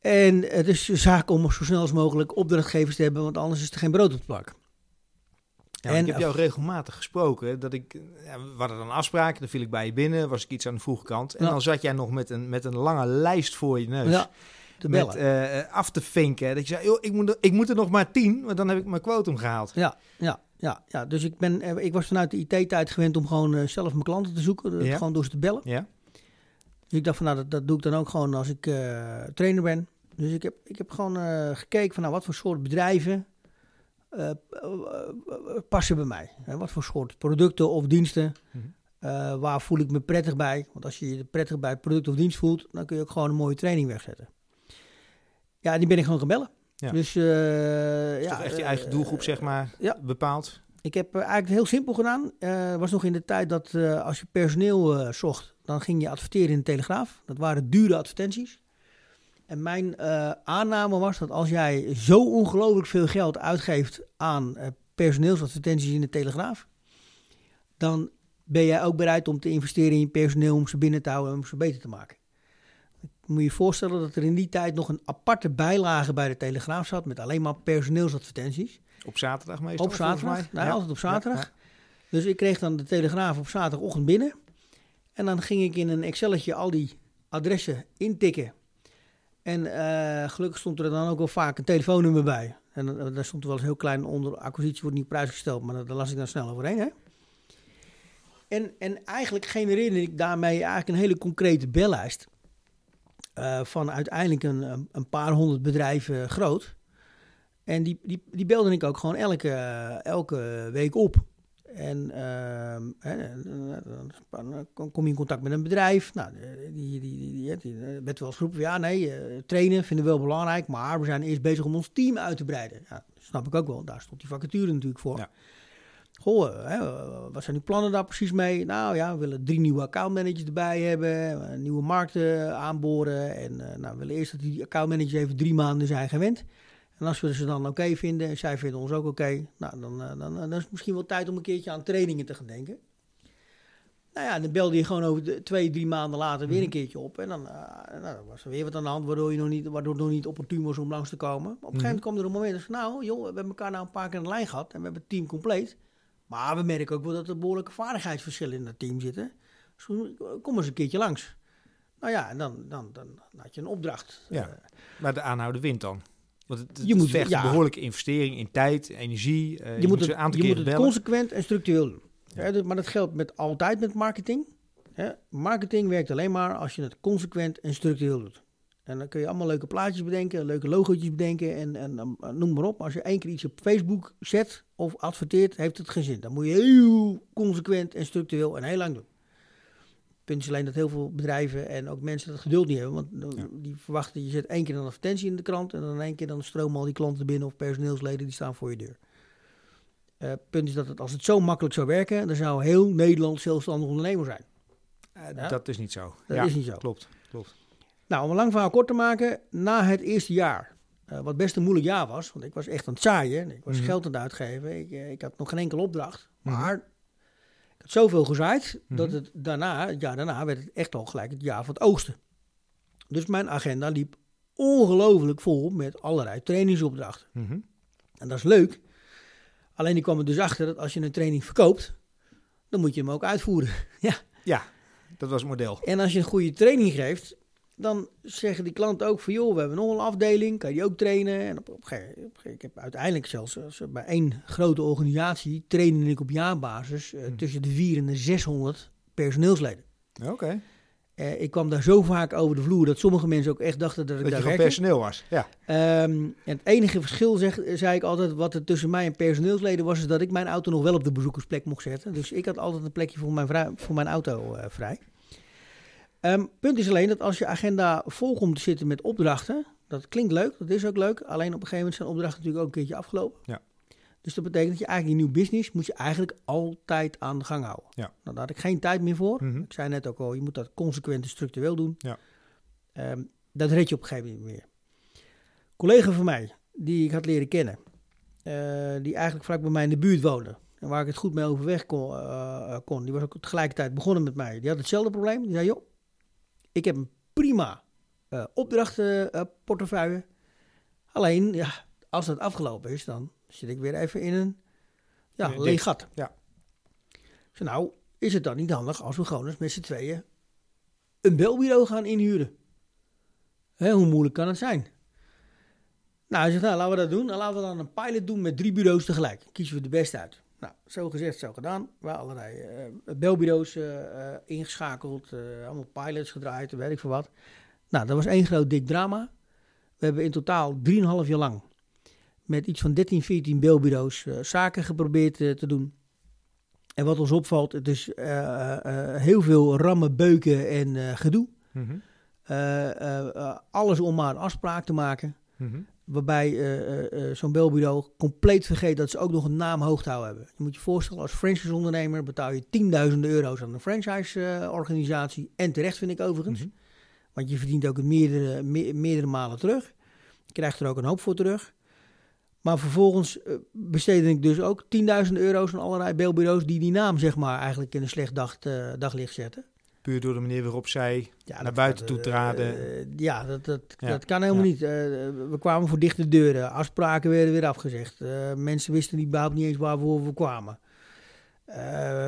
En het is je zaak om zo snel als mogelijk opdrachtgevers te hebben, want anders is er geen brood op de plak.
Ja,
En-
ik heb jou regelmatig gesproken. Dat ik, ja, we hadden dan afspraken, dan viel ik bij je binnen, was ik iets aan de vroege kant. En dan zat jij nog met een, met een lange lijst voor je neus.
Ja, te
met
bellen.
eh, af te vinken. Dat je zei, joh, ik, moet er, ik moet er nog maar tien, want dan heb ik mijn quotum gehaald.
Ja, ja, ja, ja. Dus ik, ben, eh, ik was vanuit de IT-tijd gewend om gewoon eh, zelf mijn klanten te zoeken. eh,
Ja.
Gewoon door ze te bellen.
Ja?
Dus ik dacht van nou, dat, dat doe ik dan ook gewoon als ik eh, trainer ben. Dus ik heb, ik heb gewoon eh, gekeken van nou, wat voor soort bedrijven eh, eh, eh, passen bij mij. Hè, wat voor soort producten of diensten.
Mhm.
eh, waar voel ik me prettig bij? Want als je je prettig bij product of dienst voelt, dan kun je ook gewoon een mooie training wegzetten. Ja, die ben ik gewoon gaan bellen.
Ja.
Dus eh, ja,
toch echt je
eh,
eigen doelgroep, zeg maar,
ja.
bepaald?
ik heb eh, eigenlijk heel simpel gedaan. Het was nog in de tijd dat eh, als je personeel eh, zocht, dan ging je adverteren in de Telegraaf. Dat waren dure advertenties. En mijn eh, aanname was dat als jij zo ongelooflijk veel geld uitgeeft aan eh, personeelsadvertenties in de Telegraaf, dan ben jij ook bereid om te investeren in je personeel om ze binnen te houden en om ze beter te maken. Moet je je voorstellen dat er in die tijd nog een aparte bijlage bij de Telegraaf zat met alleen maar personeelsadvertenties.
Op zaterdag meestal?
Op zaterdag?
mij?
Nee, altijd op zaterdag.
Ja,
Dus ik kreeg dan de telegraaf op zaterdagochtend binnen. En dan ging ik in een Excelletje al die adressen intikken. En eh, gelukkig stond er dan ook wel vaak een telefoonnummer bij. En dan- daar stond er wel eens heel klein onder, acquisitie wordt niet prijsgesteld, maar daar, daar las ik dan snel overheen. Hè? En, en eigenlijk genereerde ik daarmee eigenlijk een hele concrete bellijst. Eh, van uiteindelijk een, een- paar honderd bedrijven groot. En die, die, die belde ik ook gewoon elke, elke week op. En ehm, hè, dan kom je in contact met een bedrijf. Nou, die, die, die, die, die werd wel eens geroepen, ja nee, eh, trainen vinden we wel belangrijk, maar we zijn eerst bezig om ons team uit te breiden. Ja, snap ik ook wel, daar stond die vacature natuurlijk voor.
Ja.
Goh, eh, hè, wat zijn uw plannen daar precies mee? Nou ja, we willen drie nieuwe accountmanagers erbij hebben, eh, nieuwe markten aanboren. En eh, nou, we willen eerst dat die accountmanagers even drie maanden zijn gewend. En als we ze dan oké vinden en zij vinden ons ook oké, nou, dan, dan, dan is het misschien wel tijd om een keertje aan trainingen te gaan denken. Nou ja, dan belde je gewoon over de, twee, drie maanden later weer een keertje op. En dan, nou, was er weer wat aan de hand, waardoor, je nog niet, waardoor het nog niet opportun was om langs te komen. Op een gegeven moment kwam er een moment dat ze, nou joh, we hebben elkaar nou een paar keer aan de lijn gehad en we hebben het team compleet. Maar we merken ook wel dat er behoorlijke vaardigheidsverschillen in dat team zitten. Dus kom eens een keertje langs. Nou ja, en dan, dan, dan, had je een opdracht.
Ja.
Eh,
Maar de aanhouden wint dan. Want het, het
Je moet- ja.
een behoorlijke investering in tijd, energie. eh,
je, moet
ze
het,
een aantal
je moet het consequent en structureel doen. Ja, maar dat geldt met, altijd met marketing. Marketing werkt alleen maar als je het consequent en structureel doet. En dan kun je allemaal leuke plaatjes bedenken, leuke logootjes bedenken en, en eh, noem maar op. Als je één keer iets op Facebook zet of adverteert, heeft het geen zin. Dan moet je heel consequent en structureel en heel lang doen. Het punt is alleen dat heel veel bedrijven en ook mensen dat geduld niet hebben. Want
Ja.
die verwachten, je zet één keer een advertentie in de krant en dan één keer dan stromen al die klanten binnen of personeelsleden die staan voor je deur. Eh, Het punt is dat het, als het zo makkelijk zou werken, dan zou heel Nederland zelfstandig ondernemer zijn.
Eh,
Ja.
Dat is niet zo.
Dat
ja,
is niet zo.
Klopt, klopt.
Nou, om een lang verhaal kort te maken, na het eerste jaar, eh, wat best een moeilijk jaar was, want ik was echt aan het zaaien, ik was
Mhm.
geld aan het uitgeven, ik, eh, ik had nog geen enkele opdracht,
Mhm.
maar ik had zoveel gezaaid dat
Mhm.
het daarna, het jaar daarna, werd het echt al gelijk het jaar van het oogsten. Dus mijn agenda liep ongelooflijk vol met allerlei trainingsopdrachten. En dat is leuk. Alleen ik kwam er dus achter dat als je een training verkoopt, dan moet je hem ook uitvoeren.
Ja, dat was het model.
En als je een goede training geeft, dan zeggen die klanten ook van... joh, we hebben nog een afdeling, kan je die ook trainen? En op, op, op ik heb uiteindelijk zelfs eh, bij één grote organisatie... trainde ik op jaarbasis eh,
Hm.
tussen de 400 en de 600 personeelsleden.
Oké.
Eh, ik kwam daar zo vaak over de vloer dat sommige mensen ook echt dachten dat ik
Dat
daar werkte.
personeel was. Ja.
Ehm, en het enige verschil, zeg, zei ik altijd, wat er tussen mij en personeelsleden was, is dat ik mijn auto nog wel op de bezoekersplek mocht zetten. Dus ik had altijd een plekje voor mijn, voor mijn auto vrij. Ehm, punt is alleen dat als je agenda vol komt te zitten met opdrachten, dat klinkt leuk, dat is ook leuk. Alleen op een gegeven moment zijn opdrachten natuurlijk ook een keertje afgelopen.
Ja.
Dus dat betekent dat je eigenlijk een nieuw business moet je eigenlijk altijd aan de gang houden.
Ja.
Nou, daar had ik geen tijd meer voor.
Mhm.
Ik zei net ook al, je moet dat consequent en structureel doen.
Ja.
Ehm, dat red je op een gegeven moment niet meer. Een collega van mij, die ik had leren kennen, eh, die eigenlijk vlak bij mij in de buurt woonde. en waar ik het goed mee overweg kon, eh, kon, die was ook tegelijkertijd begonnen met mij. Die had hetzelfde probleem. Die zei, joh, ik heb een prima uh, opdrachtenportefeuille. Alleen, ja, als het afgelopen is, dan zit ik weer even in een ja,
Ja,
leeg gat.
Ja.
Zei, nou, is het dan niet handig als we gewoon eens met z'n tweeën een belbureau gaan inhuren? Hè, hoe moeilijk kan het zijn? Nou, hij zegt, nou, laten we dat doen. Dan laten we dan een pilot doen met drie bureaus tegelijk. Kiezen we de beste uit. Zo gezegd, zo gedaan. We hebben allerlei eh, belbureaus eh, ingeschakeld. allemaal pilots gedraaid, weet ik veel wat. Nou, dat was één groot dik drama. We hebben in totaal 3,5 jaar lang met iets van 13, 14 belbureaus zaken geprobeerd te doen. En wat ons opvalt, het is heel veel rammen, beuken en gedoe.
Mhm.
Alles om maar een afspraak te maken.
Mhm.
Waarbij eh, eh, eh, zo'n belbureau compleet vergeet dat ze ook nog een naam hoog te houden hebben. Je moet je voorstellen, als franchise-ondernemer betaal je tienduizenden euro's aan een franchise-organisatie. en terecht vind ik overigens.
Mhm.
Want je verdient ook het meerdere, me- meerdere malen terug. Je krijgt er ook een hoop voor terug. Maar vervolgens besteedde ik dus ook 10.000 euro's aan allerlei belbureaus die die naam zeg maar eigenlijk in een slecht dag, daglicht zetten.
Puur door de manier waarop zij
Ja,
naar buiten toe traden.
eh, ja, dat, dat,
Ja,
dat kan helemaal
ja.
niet. Eh, we kwamen voor dichte deuren. Afspraken werden weer afgezegd. Eh, mensen wisten niet, überhaupt niet eens waarvoor we kwamen. Eh,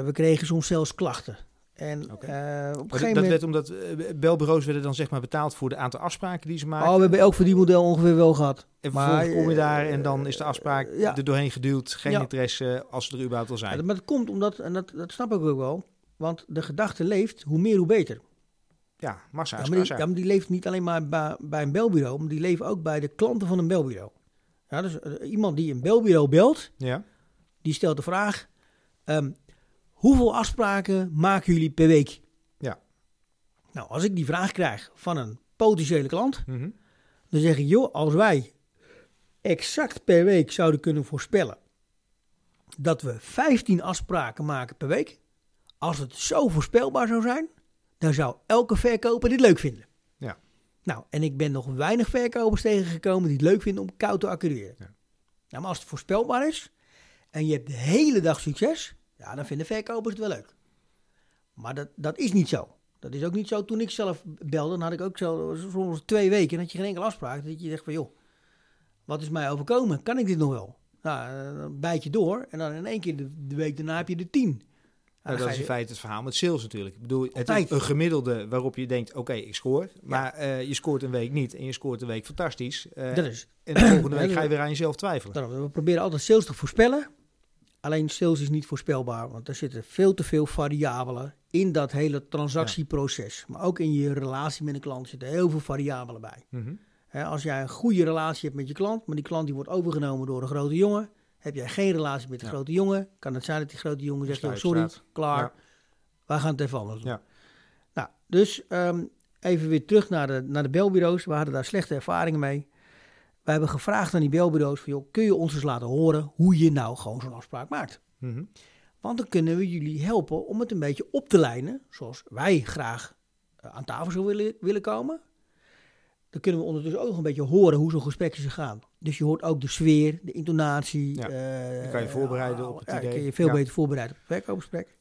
we kregen soms zelfs klachten. En eh, op een gegeven
dat
moment...
werd omdat eh, belbureaus werden dan zeg maar betaald voor de aantal afspraken die ze maken.
Oh, we hebben elk verdienmodel ongeveer wel gehad.
en
maar,
vervolgens kom je
eh,
daar en dan is de afspraak
eh, ja.
er doorheen geduwd. Geen
Ja.
interesse als ze er überhaupt al
Ja,
zijn.
maar dat komt omdat, en dat, dat snap ik ook wel, want de gedachte leeft, hoe meer hoe beter.
Ja, massa
Ja,
is
maar, die,
kassa.
ja, maar die leeft niet alleen maar bij, bij een belbureau, maar die leeft ook bij de klanten van een belbureau. Ja, dus eh, iemand die een belbureau belt,
Ja.
die stelt de vraag: ehm, hoeveel afspraken maken jullie per week?
Ja.
Nou, als ik die vraag krijg van een potentiële klant,
Mhm.
dan zeg ik: joh, als wij exact per week zouden kunnen voorspellen dat we 15 afspraken maken per week, als het zo voorspelbaar zou zijn, dan zou elke verkoper dit leuk vinden.
Ja.
Nou, en ik ben nog weinig verkopers tegengekomen die het leuk vinden om koud te accureren.
Ja.
Nou, maar als het voorspelbaar is en je hebt de hele dag succes, ja, dan vinden verkopers het wel leuk. Maar dat, dat is niet zo. Dat is ook niet zo. Toen ik zelf belde, dan had ik ook zo soms twee weken en had je geen enkele afspraak. Dat je zegt van, joh, wat is mij overkomen? Kan ik dit nog wel? Nou, eh, dan bijt je door en dan in één keer de, de week daarna heb je de tien.
Nou, dat is in feite het verhaal met sales natuurlijk. Ik bedoel, het is een gemiddelde waarop je denkt, oké, ik scoor. Maar eh, je scoort een week niet en je scoort een week fantastisch. Eh,
Dat is,
en de volgende week ga je weer aan jezelf twijfelen.
Daarom, we proberen altijd sales te voorspellen. Alleen sales is niet voorspelbaar, want er zitten veel te veel variabelen in dat hele transactieproces. Maar ook in je relatie met een klant zitten heel veel variabelen bij.
Mhm.
Als jij een goede relatie hebt met je klant, maar die klant die wordt overgenomen door een grote jongen, heb jij geen relatie met de
Ja.
grote jongen, kan het zijn dat die grote jongen zegt,
sta je
"Joh,
op
sorry,
straat."
klaar,
Ja.
wij gaan het even anders doen.
Ja.
Nou, dus ehm, even weer terug naar de, naar de belbureaus. We hadden daar slechte ervaringen mee. We hebben gevraagd aan die belbureaus van, joh, kun je ons eens laten horen hoe je nou gewoon zo'n afspraak maakt?
Mhm.
Want dan kunnen we jullie helpen om het een beetje op te lijnen, zoals wij graag eh, aan tafel zouden willen, willen komen. Dan kunnen we ondertussen ook nog een beetje horen hoe zo'n gesprekken ze gaan. Dus je hoort ook de sfeer, de intonatie.
Ja,
eh,
dan kan je voorbereiden op het
ja,
idee.
kan je veel
Ja.
beter voorbereiden op het verkoopgesprek.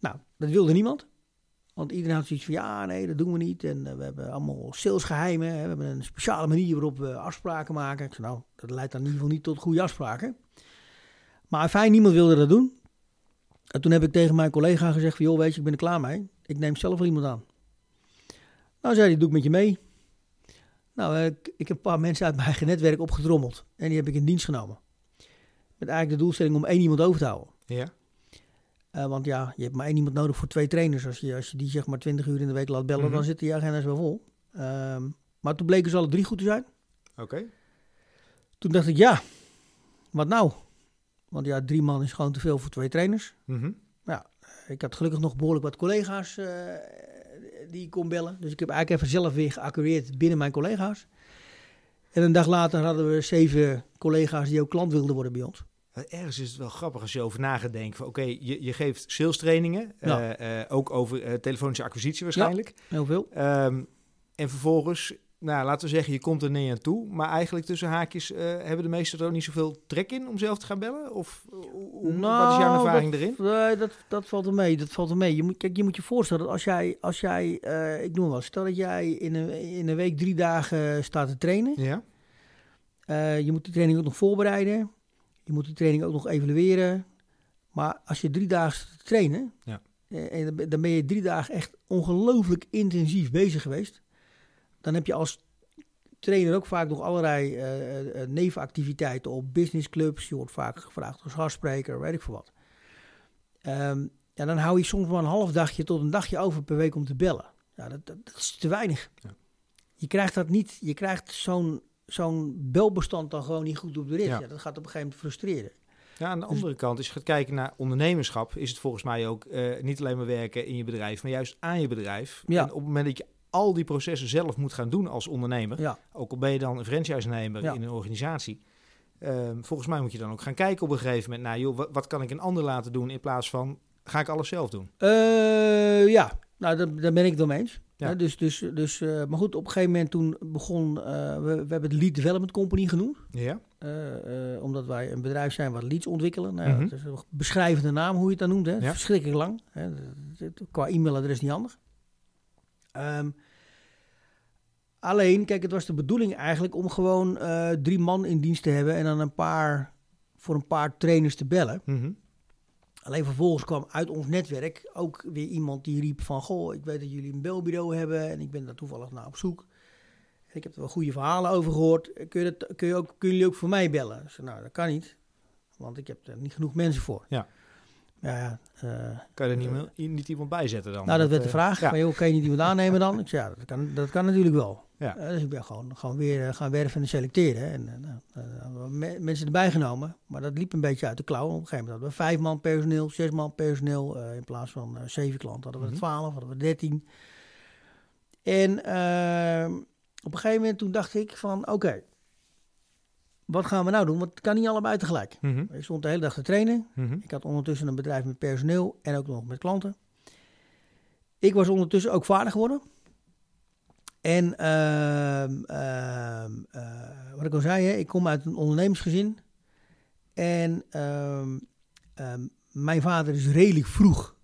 Nou, dat wilde niemand. Want iedereen had zoiets van, ja, nee, dat doen we niet. En eh, we hebben allemaal salesgeheimen. Hè. We hebben een speciale manier waarop we afspraken maken. Ik zei, nou, dat leidt dan in ieder geval niet tot goede afspraken. Maar fijn, niemand wilde dat doen. En toen heb ik tegen mijn collega gezegd van, joh, weet je, ik ben er klaar mee. Ik neem zelf wel iemand aan. Nou, zei hij, doe ik met je mee. Nou, eh, ik, ik heb een paar mensen uit mijn eigen netwerk opgedrommeld. En die heb ik in dienst genomen. Met eigenlijk de doelstelling om één iemand over te houden.
Ja.
Eh, want ja, je hebt maar één iemand nodig voor twee trainers. Als je, als je die zeg maar 20 uur in de week laat bellen,
Mhm.
dan zitten die agenda's wel vol. Ehm, maar toen bleken ze alle drie goed te zijn.
Oké.
Toen dacht ik, ja, wat nou? Want ja, drie man is gewoon te veel voor twee trainers.
Mhm.
Ik had gelukkig nog behoorlijk wat collega's eh, die ik kon bellen. Dus ik heb eigenlijk even zelf weer geaccureerd binnen mijn collega's. En een dag later hadden we zeven collega's die ook klant wilden worden bij ons.
Ergens is het wel grappig als je over na gaat denken. van, Oké, je, je geeft sales trainingen.
Ja.
eh, eh, ook over eh, telefonische acquisitie waarschijnlijk.
Heel veel.
Ehm, en vervolgens nou, laten we zeggen, je komt er niet aan toe. Maar eigenlijk tussen haakjes eh, hebben de meesten er ook niet zoveel trek in om zelf te gaan bellen? Of eh, hoe- wat is jouw
Nou,
ervaring
dat,
erin?
Nee, dat, dat valt er mee. Dat valt er mee. Je moet, kijk, je moet je voorstellen dat als jij, als jij eh, ik noem wel, stel dat jij in een, in een week drie dagen staat te trainen.
Ja,
je moet die training ook nog voorbereiden. Je moet die training ook nog evalueren. Maar als je drie dagen staat te trainen,
Ja.
en dan ben- dan ben je drie dagen echt ongelooflijk intensief bezig geweest. Dan heb je als trainer ook vaak nog allerlei eh, eh, nevenactiviteiten op businessclubs. Je wordt vaak gevraagd als gastspreker, weet ik veel wat. Ehm, ja, dan hou je soms maar een half dagje tot een dagje over per week om te bellen. Ja, dat, dat, dat is te weinig.
Ja.
Je krijgt dat niet. Je krijgt zo'n zo'n belbestand dan gewoon niet goed op de rit.
Ja.
Ja. dat gaat op een gegeven moment frustreren.
Ja, aan de
Dus-
andere kant, als je gaat kijken naar ondernemerschap, is het volgens mij ook eh, niet alleen maar werken in je bedrijf, maar juist aan je bedrijf.
Ja.
En op het moment dat je al die processen zelf moet gaan doen als ondernemer,
Ja,
ook al ben je dan een franchise-nemer
Ja.
in een organisatie, ehm, volgens mij moet je dan ook gaan kijken op een gegeven moment, nou joh, wat, wat kan ik een ander laten doen in plaats van, ga ik alles zelf doen?
Eh, ja. nou, daar, daar ben ik het mee eens.
Ja.
Dus, dus, dus, eh, maar goed, op een gegeven moment toen begon, eh, we, we hebben het Lead Development Company genoemd.
Ja?
Omdat wij een bedrijf zijn wat leads ontwikkelen. Nou,
Mhm.
Dat is een beschrijvende naam, hoe je het dan noemt. Hè.
Ja.
Verschrikkelijk lang. Hè. Qua e-mailadres niet handig. Ehm, alleen, kijk, het was de bedoeling eigenlijk om gewoon eh, drie man in dienst te hebben en dan een paar, voor een paar trainers te bellen.
Mhm.
Alleen vervolgens kwam uit ons netwerk ook weer iemand die riep van... Goh, ik weet dat jullie een belbureau hebben en ik ben daar toevallig naar op zoek. En ik heb er wel goede verhalen over gehoord. Kun je dat, kun je ook, kunnen jullie ook voor mij bellen? Ik zei, nou, dat kan niet. Want ik heb er niet genoeg mensen voor.
Ja.
Ja, ja. eh,
Kan je er niet, niet iemand bij zetten dan?
nou, dat werd de
eh,
vraag.
Ja.
Joh, kan je niet iemand aannemen dan? Ik zei, ja, dat kan, dat kan natuurlijk wel.
Ja.
Eh, dus ik ben gewoon, gewoon weer gaan werven en selecteren. En nou, me- mensen erbij genomen. Maar dat liep een beetje uit de klauw. Op een gegeven moment hadden we vijf man personeel, zes man personeel. in plaats van zeven klanten hadden we
Mhm.
twaalf, hadden we dertien. En eh, op een gegeven moment toen dacht ik van, oké. Wat gaan we nou doen? Want het kan niet allebei tegelijk.
Mhm.
Ik stond de hele dag te trainen.
Mhm.
Ik had ondertussen een bedrijf met personeel en ook nog met klanten. Ik was ondertussen ook vaardig geworden. En ehm, ehm, eh, wat ik al zei, hè, ik kom uit een ondernemersgezin. En ehm, mijn vader is redelijk vroeg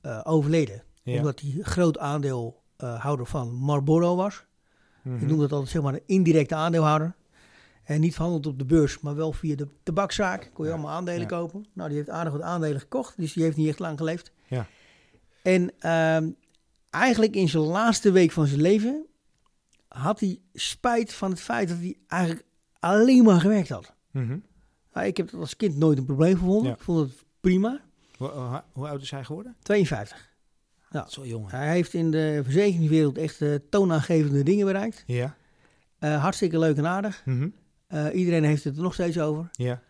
eh, overleden.
Ja.
Omdat hij groot aandeelhouder van Marlboro was.
Mhm.
Ik noem dat altijd zeg maar een indirecte aandeelhouder. En niet verhandeld op de beurs, maar wel via de tabakzaak. Kon je
Ja,
allemaal aandelen
ja.
kopen. Nou, die heeft aardig wat aandelen gekocht, dus die heeft niet echt lang geleefd.
Ja.
En ehm, eigenlijk in zijn laatste week van zijn leven had hij spijt van het feit dat hij eigenlijk alleen maar gewerkt had.
Mhm.
Nou, ik heb dat als kind nooit een probleem gevonden.
Ja.
Ik vond het prima.
Hoe, hoe- hoe oud is hij geworden?
52. Ja.
Zo jong.
Hij heeft in de verzekeringswereld echt eh, toonaangevende dingen bereikt.
Ja.
Eh, hartstikke leuk en aardig.
Mhm.
Eh, iedereen heeft het er nog steeds over.
Ja.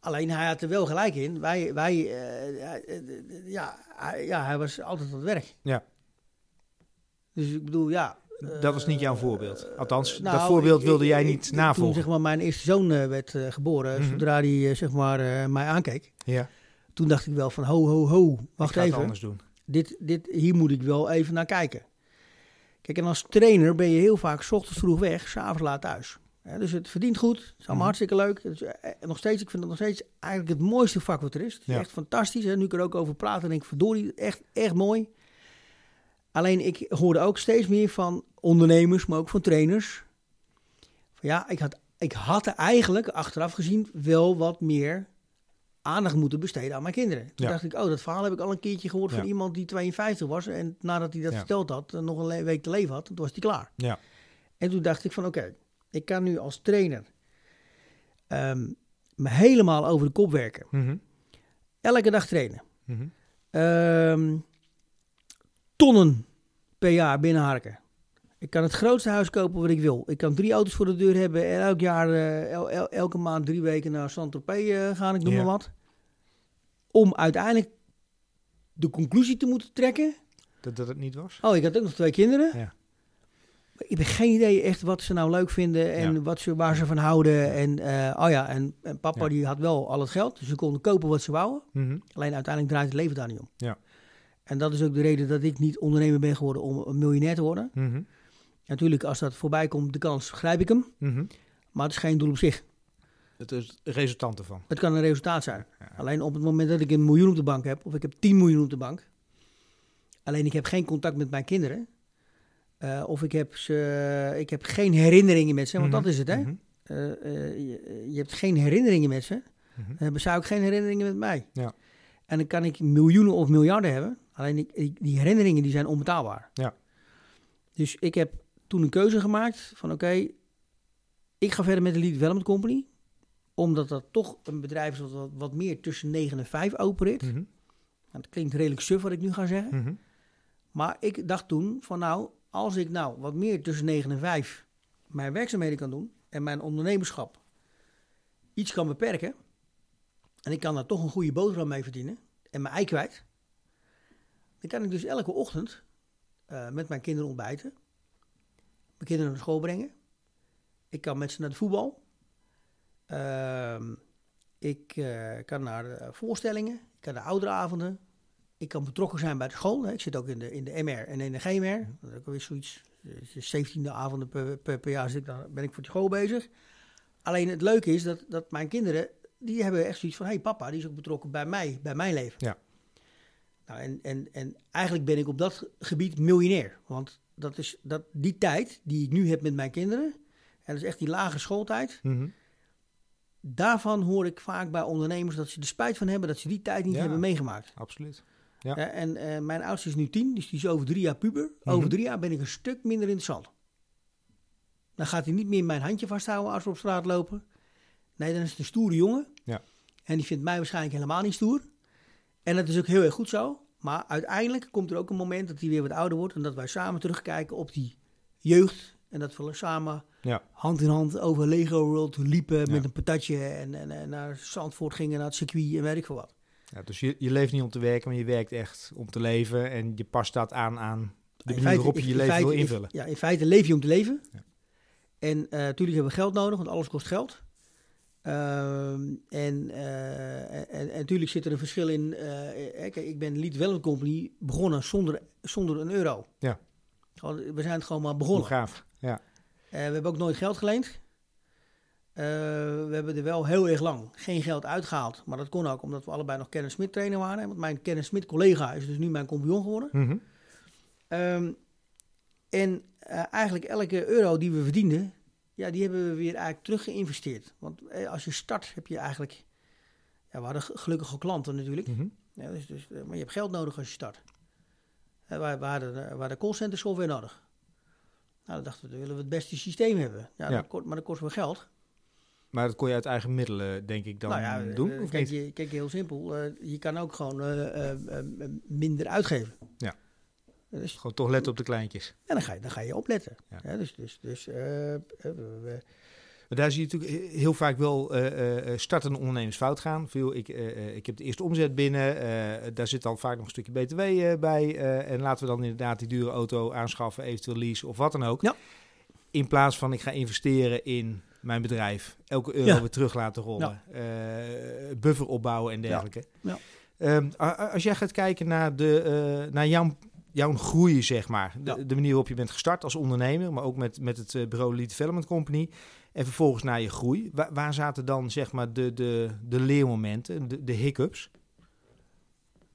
Alleen hij had er wel gelijk in. Wij, wij, eh, eh, ja, hij, ja, hij was altijd aan het werk.
Ja.
Dus ik bedoel, ja.
Dat was niet jouw voorbeeld. Althans,
nou,
dat voorbeeld
ik-
wilde
ik-
jij
ik-
niet
Toen
navolgen.
zeg maar, mijn eerste zoon werd geboren,
Mhm.
zodra hij zeg maar, mij aankeek.
Ja.
Toen dacht ik wel van, ho, ho, ho, wacht even.
anders doen.
Dit, dit, hier moet ik wel even naar kijken. Kijk, en als trainer ben je heel vaak 's ochtends vroeg weg, s'avonds laat thuis. Dus het verdient goed, het is allemaal
Mhm.
hartstikke leuk. Het is, eh, eh, nog steeds, ik vind het nog steeds eigenlijk het mooiste vak wat er is. Het is
Ja.
echt fantastisch. Hè. Nu ik er ook over praat, dan denk ik, verdorie, echt, echt mooi. Alleen ik hoorde ook steeds meer van ondernemers, maar ook van trainers. Van ja, ik had, ik had er eigenlijk, achteraf gezien, wel wat meer aandacht moeten besteden aan mijn kinderen. Toen
Ja.
dacht ik, oh, dat verhaal heb ik al een keertje gehoord van iemand die 52 was. En nadat hij dat verteld had, en nog een week te leven had, toen was hij klaar.
Ja.
En toen dacht ik van, oké, ik kan nu als trainer ehm, me helemaal over de kop werken.
Mhm.
Elke dag trainen.
Mhm.
Ehm, tonnen per jaar binnenharken. Ik kan het grootste huis kopen wat ik wil. Ik kan drie auto's voor de deur hebben en elk jaar, eh, el- el- elke maand drie weken naar Saint-Tropez eh, gaan, ik noem maar wat. Om uiteindelijk de conclusie te moeten trekken.
Dat dat het niet was?
Oh, ik had ook nog twee kinderen.
Ja.
Ik heb geen idee echt wat ze nou leuk vinden en
Ja.
wat ze, waar ze van houden. En, eh, oh ja, en, en papa
Ja.
die had wel al het geld, dus ze konden kopen wat ze wouden.
Mhm.
Alleen uiteindelijk draait het leven daar niet om.
Ja.
En dat is ook de reden dat ik niet ondernemer ben geworden om een miljonair te worden.
Mhm.
Natuurlijk, als dat voorbij komt, de kans, grijp ik hem.
Mhm.
Maar het is geen doel op zich.
Het is het resultant ervan.
Het kan een resultaat zijn.
Ja.
Alleen op het moment dat ik een miljoen op de bank heb, of ik heb 10 miljoen op de bank. Alleen ik heb geen contact met mijn kinderen. Eh, of ik heb, ze, ik heb geen herinneringen met ze, want
Mhm.
dat is het, hè?
Mhm.
Eh, eh, je, je hebt geen herinneringen met ze.
Mhm.
Dan hebben zij ook geen herinneringen met mij.
Ja.
En dan kan ik miljoenen of miljarden hebben. Alleen ik, ik- die herinneringen die zijn onbetaalbaar.
Ja.
Dus ik heb toen een keuze gemaakt van oké, ik ga verder met de Lead Development Company. Omdat dat toch een bedrijf is wat, wat, meer tussen 9 en 5 opereert.
Mhm.
Nou, dat klinkt redelijk suf wat ik nu ga zeggen. Maar ik dacht toen van nou, als ik nou wat meer tussen 9 en 5 mijn werkzaamheden kan doen en mijn ondernemerschap iets kan beperken en ik kan daar toch een goede boterham mee verdienen en mijn ei kwijt, dan kan ik dus elke ochtend eh, met mijn kinderen ontbijten, mijn kinderen naar school brengen, ik kan met ze naar de voetbal, Ehm, ik eh, kan naar voorstellingen, ik kan naar ouderavonden, ik kan betrokken zijn bij de school. Hè. Ik zit ook in de, in de MR en in de GMR. Dat is ook weer zoiets. De 17e avonden per, per, per jaar zit ik dan, ben ik voor die school bezig. Alleen het leuke is dat, dat mijn kinderen, die hebben echt zoiets van... hé hey, papa, die is ook betrokken bij mij, bij mijn leven.
Ja.
Nou, en, en, en eigenlijk ben ik op dat gebied miljonair. Want dat is dat, die tijd die ik nu heb met mijn kinderen... en dat is echt die lage schooltijd...
Mhm.
daarvan hoor ik vaak bij ondernemers dat ze er spijt van hebben... dat ze die tijd niet
Ja.
hebben meegemaakt.
Absoluut. Ja.
Ja, en eh, mijn oudste is nu tien, dus die is over drie jaar puber.
Mhm.
Over drie jaar ben ik een stuk minder interessant. Dan gaat hij niet meer mijn handje vasthouden als we op straat lopen. Nee, dan is het een stoere jongen.
Ja.
En die vindt mij waarschijnlijk helemaal niet stoer. En dat is ook heel erg goed zo. Maar uiteindelijk komt er ook een moment dat hij weer wat ouder wordt. En dat wij samen terugkijken op die jeugd. En dat we samen
Ja.
hand in hand over Lego World liepen
Ja.
met een patatje. En, en, en naar Zandvoort gingen, naar het circuit en weet ik veel wat.
Ja, dus je, je leeft niet om te werken, maar je werkt echt om te leven. En je past dat aan aan de manier waarop je je
in
leven wil
feite- in-
invullen.
ja, in feite leef je om te leven.
Ja.
En eh natuurlijk hebben we geld nodig, want alles kost geld. Ehm, en, eh, en, en natuurlijk zit er een verschil in. eh, eh, kijk, ik ben Lead Development Company begonnen zonder, zonder een euro.
Ja.
Gewoon, we zijn het gewoon maar
Hoe
begonnen.
gaaf. Ja.
Eh, we hebben ook nooit geld geleend. Eh, we hebben er wel heel erg lang geen geld uitgehaald. Maar dat kon ook omdat we allebei nog Kenneth Smit trainer waren. Want mijn Kenneth Smit collega is dus nu mijn compagnon geworden.
Mhm.
Ehm, en eh, eigenlijk elke euro die we verdienden, ja, die hebben we weer eigenlijk terug geïnvesteerd. Want eh, als je start heb je eigenlijk, ja, we hadden ge- gelukkige klanten natuurlijk.
Mhm.
Ja, dus, dus, maar je hebt geld nodig als je start. We, we, hadden, we hadden callcenter software nodig. Nou, dan dachten we, dan willen we het beste systeem hebben. Ja,
Ja.
Dat kost, maar dat kost wel geld.
Maar dat kon je uit eigen middelen, denk ik, dan
nou ja,
doen,
eh,
of
kijk,
niet?
je, kijk, heel simpel. eh, je kan ook gewoon eh, minder uitgeven.
Ja.
Dus
Gewoon toch letten op de kleintjes.
En dan ga je, dan ga je opletten.
Ja.
Ja, dus dus, dus
Maar daar zie je natuurlijk he- heel vaak wel eh, eh, startende ondernemers fout gaan. Veel, ik, ik heb de eerste omzet binnen, daar zit dan vaak nog een stukje BTW bij. en laten we dan inderdaad die dure auto aanschaffen, eventueel lease of wat dan ook.
Ja.
In plaats van ik ga investeren in mijn bedrijf, elke euro
Ja.
weer terug laten rollen, eh, buffer opbouwen en dergelijke.
Ja.
Ehm, als jij gaat kijken naar, de, eh, naar jouw, jouw groei, zeg maar, de, manier waarop je bent gestart als ondernemer, maar ook met, met het eh, bureau Lead Development Company. En vervolgens naar je groei. Waar, waar zaten dan zeg maar de, de, de leermomenten, de, de hiccups?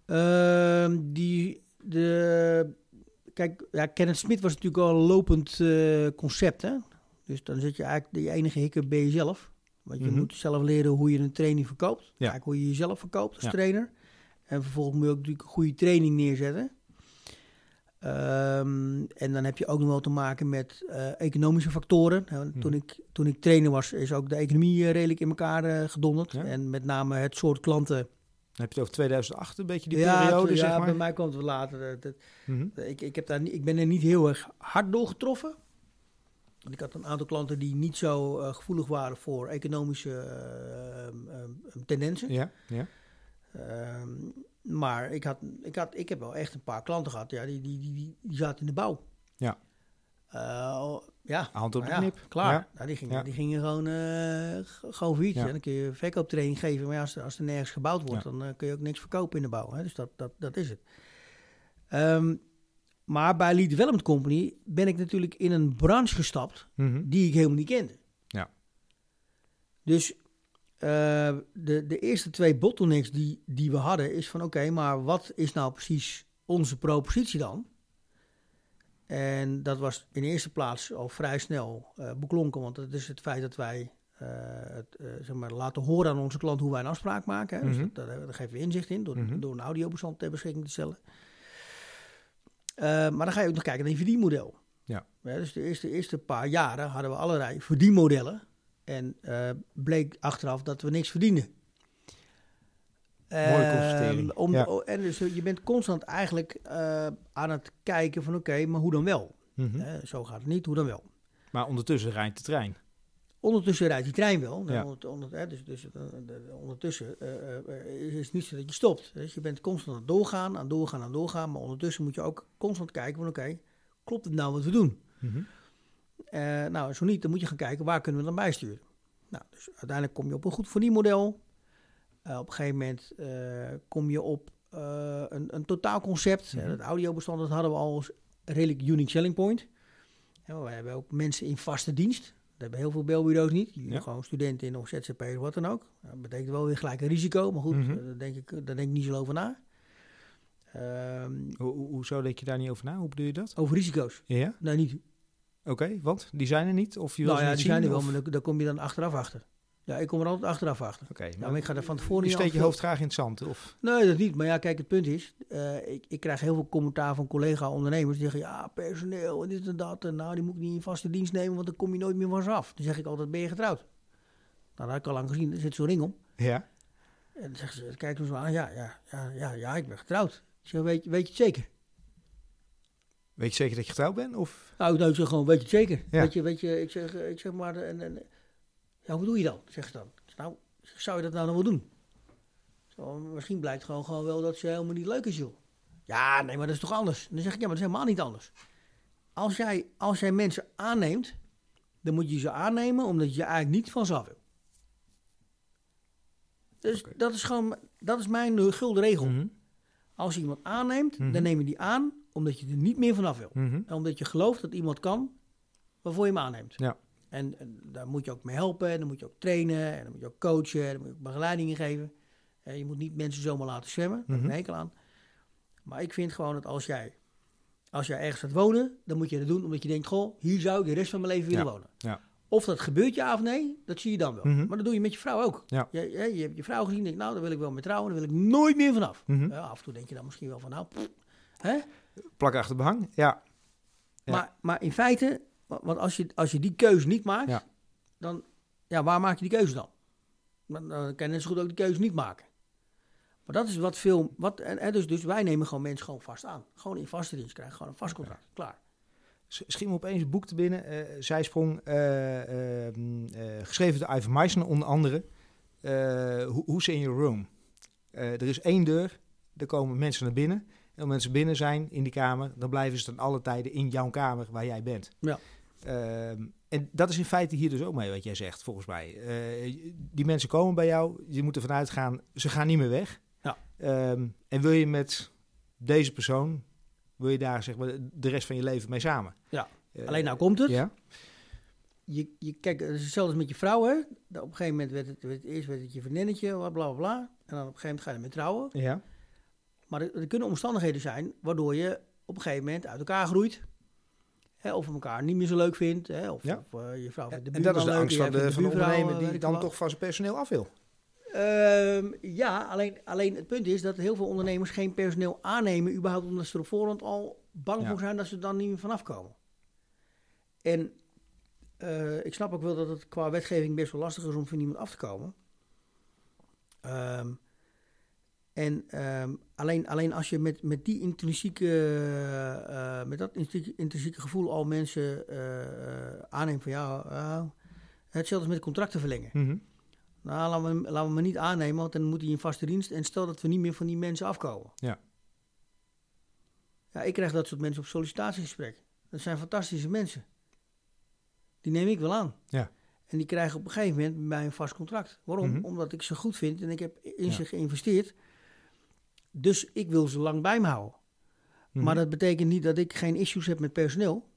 Ehm, die, de, kijk, ja, Kenneth Smit was natuurlijk al een lopend concept. Hè? Dus dan zit je eigenlijk, de enige hiccup ben je zelf. Want je
Mhm.
moet zelf leren hoe je een training verkoopt.
Ja.
Eigenlijk hoe je jezelf verkoopt als
Ja.
trainer. En vervolgens moet je ook natuurlijk een goede training neerzetten. Ehm, en dan heb je ook nog wel te maken met eh, economische factoren. Nou, toen,
Mhm.
ik, toen ik trainer was, is ook de economie eh, redelijk in elkaar eh, gedonderd.
Ja.
En met name het soort klanten
Dan heb je het over 2008, een beetje die
ja,
periode, zeg
ja,
maar.
bij mij komt het later.
Mhm.
ik, ik, heb daar, ik ben er niet heel erg hard door getroffen. Want ik had een aantal klanten die niet zo eh, gevoelig waren voor economische eh, ehm, ehm, tendensen.
Ja, ja.
Ehm, maar ik, had, ik, had, ik heb wel echt een paar klanten gehad, ja, die, die, die, die, zaten in de bouw.
Ja.
Eh, ja,
Hand op de
ja,
knip.
Klaar.
Ja.
Nou, die, gingen,
Ja.
die gingen gewoon, g- gewoon failliet. En dan kun je verkooptraining geven. Maar ja, als, er, als er nergens gebouwd wordt, dan kun je ook niks verkopen in de bouw. Hè? Dus dat, dat, dat is het. Ehm, Maar bij Lead Development Company ben ik natuurlijk in een branche gestapt
Mhm.
die ik helemaal niet kende.
Ja.
Dus eh, de, de eerste twee bottlenecks die, die we hadden is van oké, maar wat is nou precies onze propositie dan? En dat was in eerste plaats al vrij snel eh, beklonken, want het is het feit dat wij eh, het, zeg maar, laten horen aan onze klant hoe wij een afspraak maken. Hè. Dus
Mhm.
dat, daar, daar geven we inzicht in door,
Mhm.
door een audiobestand ter beschikking te stellen. Eh, maar dan ga je ook nog kijken naar je verdienmodel.
Ja.
Ja, dus de eerste, eerste paar jaren hadden we allerlei verdienmodellen. En eh, bleek achteraf dat we niks verdienden.
Mooie
Ehm, om,
Ja.
En dus je bent constant eigenlijk eh, aan het kijken van oké, maar hoe dan wel?
Mhm.
Eh, zo gaat het niet, hoe dan wel?
Maar ondertussen rijdt de trein.
Ondertussen rijdt die trein wel.
Ja.
Onder, onder- hè, dus, dus, eh, de- ondertussen eh, eh, is het niet zo dat je stopt. Dus je bent constant aan het doorgaan, aan het doorgaan, aan het doorgaan. Maar ondertussen moet je ook constant kijken van oké, klopt het nou wat we doen?
Mhm.
Nou, zo niet, dan moet je gaan kijken waar kunnen we dan bijsturen. Nou, dus uiteindelijk kom je op een goed verdienmodel. Op een gegeven moment kom je op een, een totaalconcept.
Mhm.
Het audiobestand dat hadden we al als redelijk unique selling point. En we hebben ook mensen in vaste dienst. Dat hebben heel veel belbureaus niet. Die
Ja.
Gewoon studenten in of ZZP'ers, wat dan ook. Dat betekent wel weer gelijk een risico. Maar goed,
Mhm.
eh, daar, denk ik, daar denk ik niet zo over na. Ehm,
Ho- ho- hoezo denk je daar niet over na? Hoe bedoel je dat?
over risico's.
Ja?
Nee, niet
Oké, want die zijn er niet? Of je
nou ja, die zijn er wel,
of-
maar daar, daar kom je dan achteraf achter. Ja, ik kom er altijd achteraf achter.
Oké, maar
maar ik ga er van tevoren
je
niet
steekt
al
je hoofd graag in het zand? Of?
Nee, dat niet. Maar ja, kijk, het punt is, eh, ik, ik krijg heel veel commentaar van collega-ondernemers die zeggen, ja, personeel en dit en dat. En nou, die moet ik niet in vaste dienst nemen, want dan kom je nooit meer van ze af. Dan zeg ik altijd, ben je getrouwd? Nou, dat heb ik al lang gezien, er zit zo'n ring om.
Ja?
En dan zeggen ze, kijken ze me aan, ja, ja, ja, ja, ja, ik ben getrouwd. Ik zeg, weet, je- weet je het zeker?
Weet je zeker dat je getrouwd bent? Of?
Nou, nou, ik zeg gewoon, weet je het zeker?
Ja.
Weet je, weet je, ik zeg, eh, ik zeg maar, en, en, ja, hoe doe je dan? Zegt ze dan. Nou, zou je dat nou nog wel doen? Zo, misschien blijkt gewoon, gewoon wel dat ze helemaal niet leuk is, joh. Ja, nee, maar dat is toch anders? Dan zeg ik, ja, maar dat is helemaal niet anders. Als jij, als jij mensen aanneemt, dan moet je ze aannemen omdat je eigenlijk niet van ze af wil. Dus dat is gewoon, dat is mijn eh, gulden regel.
Mhm.
Als je iemand aanneemt,
Mhm.
dan neem je die aan omdat je er niet meer vanaf wil.
Mhm.
En omdat je gelooft dat iemand kan waarvoor je hem aanneemt.
Ja.
En, en daar moet je ook mee helpen, en dan moet je ook trainen, en dan moet je ook coachen, en dan moet je ook begeleidingen geven. En je moet niet mensen zomaar laten zwemmen, daar heb ik
Mhm.
een hekel aan. Maar ik vind gewoon dat als jij, als jij ergens gaat wonen, dan moet je dat doen omdat je denkt, goh, hier zou ik de rest van mijn leven willen
Ja.
wonen.
Ja.
Of dat gebeurt ja of nee, dat zie je dan wel.
Mhm.
Maar dat doe je met je vrouw ook.
Ja.
Je, je, je hebt je vrouw gezien, denk nou, daar wil ik wel mee trouwen, daar wil ik nooit meer vanaf.
Mhm.
Ja, af en toe denk je dan misschien wel van, nou, pff, hè?
Plak achter behang? Ja. Ja.
Maar, maar in feite, want als je, als je die keuze niet maakt,
Ja.
dan, ja, waar maak je die keuze dan? Dan, dan kan je net zo goed ook die keuze niet maken. Maar dat is wat veel, wat, en, dus, dus wij nemen gewoon mensen gewoon vast aan. Gewoon in vaste dienst krijgen, gewoon een vast contract, klaar.
Schiet me opeens een boek te binnen. eh Zijsprong, eh, eh, mm, eh, geschreven door Ivan Meisner onder andere. Eh, Who- Who's in your room? Eh, er is één deur, daar komen mensen naar binnen. En als mensen binnen zijn in die kamer, dan blijven ze ten alle tijden in jouw kamer waar jij bent.
Ja.
Ehm, en dat is in feite hier dus ook mee wat jij zegt, volgens mij. Eh, die mensen komen bij jou, je moet ervan uitgaan, ze gaan niet meer weg.
Ja.
Ehm, en wil je met deze persoon, wil je daar zeg maar de rest van je leven mee samen?
Ja.
Eh,
Alleen nou komt het.
Ja.
Je, je, kijk, het is hetzelfde als met je vrouw, hè. Op een gegeven moment werd het, werd het eerst werd het je vriendinnetje, bla bla bla. En dan op een gegeven moment ga je ermee trouwen.
Ja.
Maar er, er kunnen omstandigheden zijn waardoor je op een gegeven moment uit elkaar groeit. Hè, of je elkaar niet meer zo leuk vindt. Hè, of,
Ja.
of eh, je vrouw vindt de
En dat is
buurman
de
leuk
angst van de, van ondernemer
eh,
die dan toch van zijn personeel af wil.
Ehm, ja, alleen, alleen het punt is dat heel veel ondernemers geen personeel aannemen. überhaupt omdat ze er op voorhand al bang
Ja.
voor zijn dat ze er dan niet meer vanaf komen. En eh, ik snap ook wel dat het qua wetgeving best wel lastig is om van iemand af te komen. Ehm, en ehm, alleen, alleen als je met, met die intrinsieke, eh, met dat intrinsieke, gevoel al mensen eh, aanneemt van ja, uh, hetzelfde is met contracten verlengen.
Mhm.
Nou, laten we, laten we maar niet aannemen, want dan moet hij in vaste dienst. En stel dat we niet meer van die mensen afkomen.
Ja.
Ja, ik krijg dat soort mensen op sollicitatiegesprek. Dat zijn fantastische mensen. Die neem ik wel aan.
Ja.
En die krijgen op een gegeven moment bij mij een vast contract. Waarom?
Mhm.
Omdat ik ze goed vind en ik heb in
Ja.
ze geïnvesteerd. Dus ik wil ze lang bij me houden.
Mhm.
Maar dat betekent niet dat ik geen issues heb met personeel.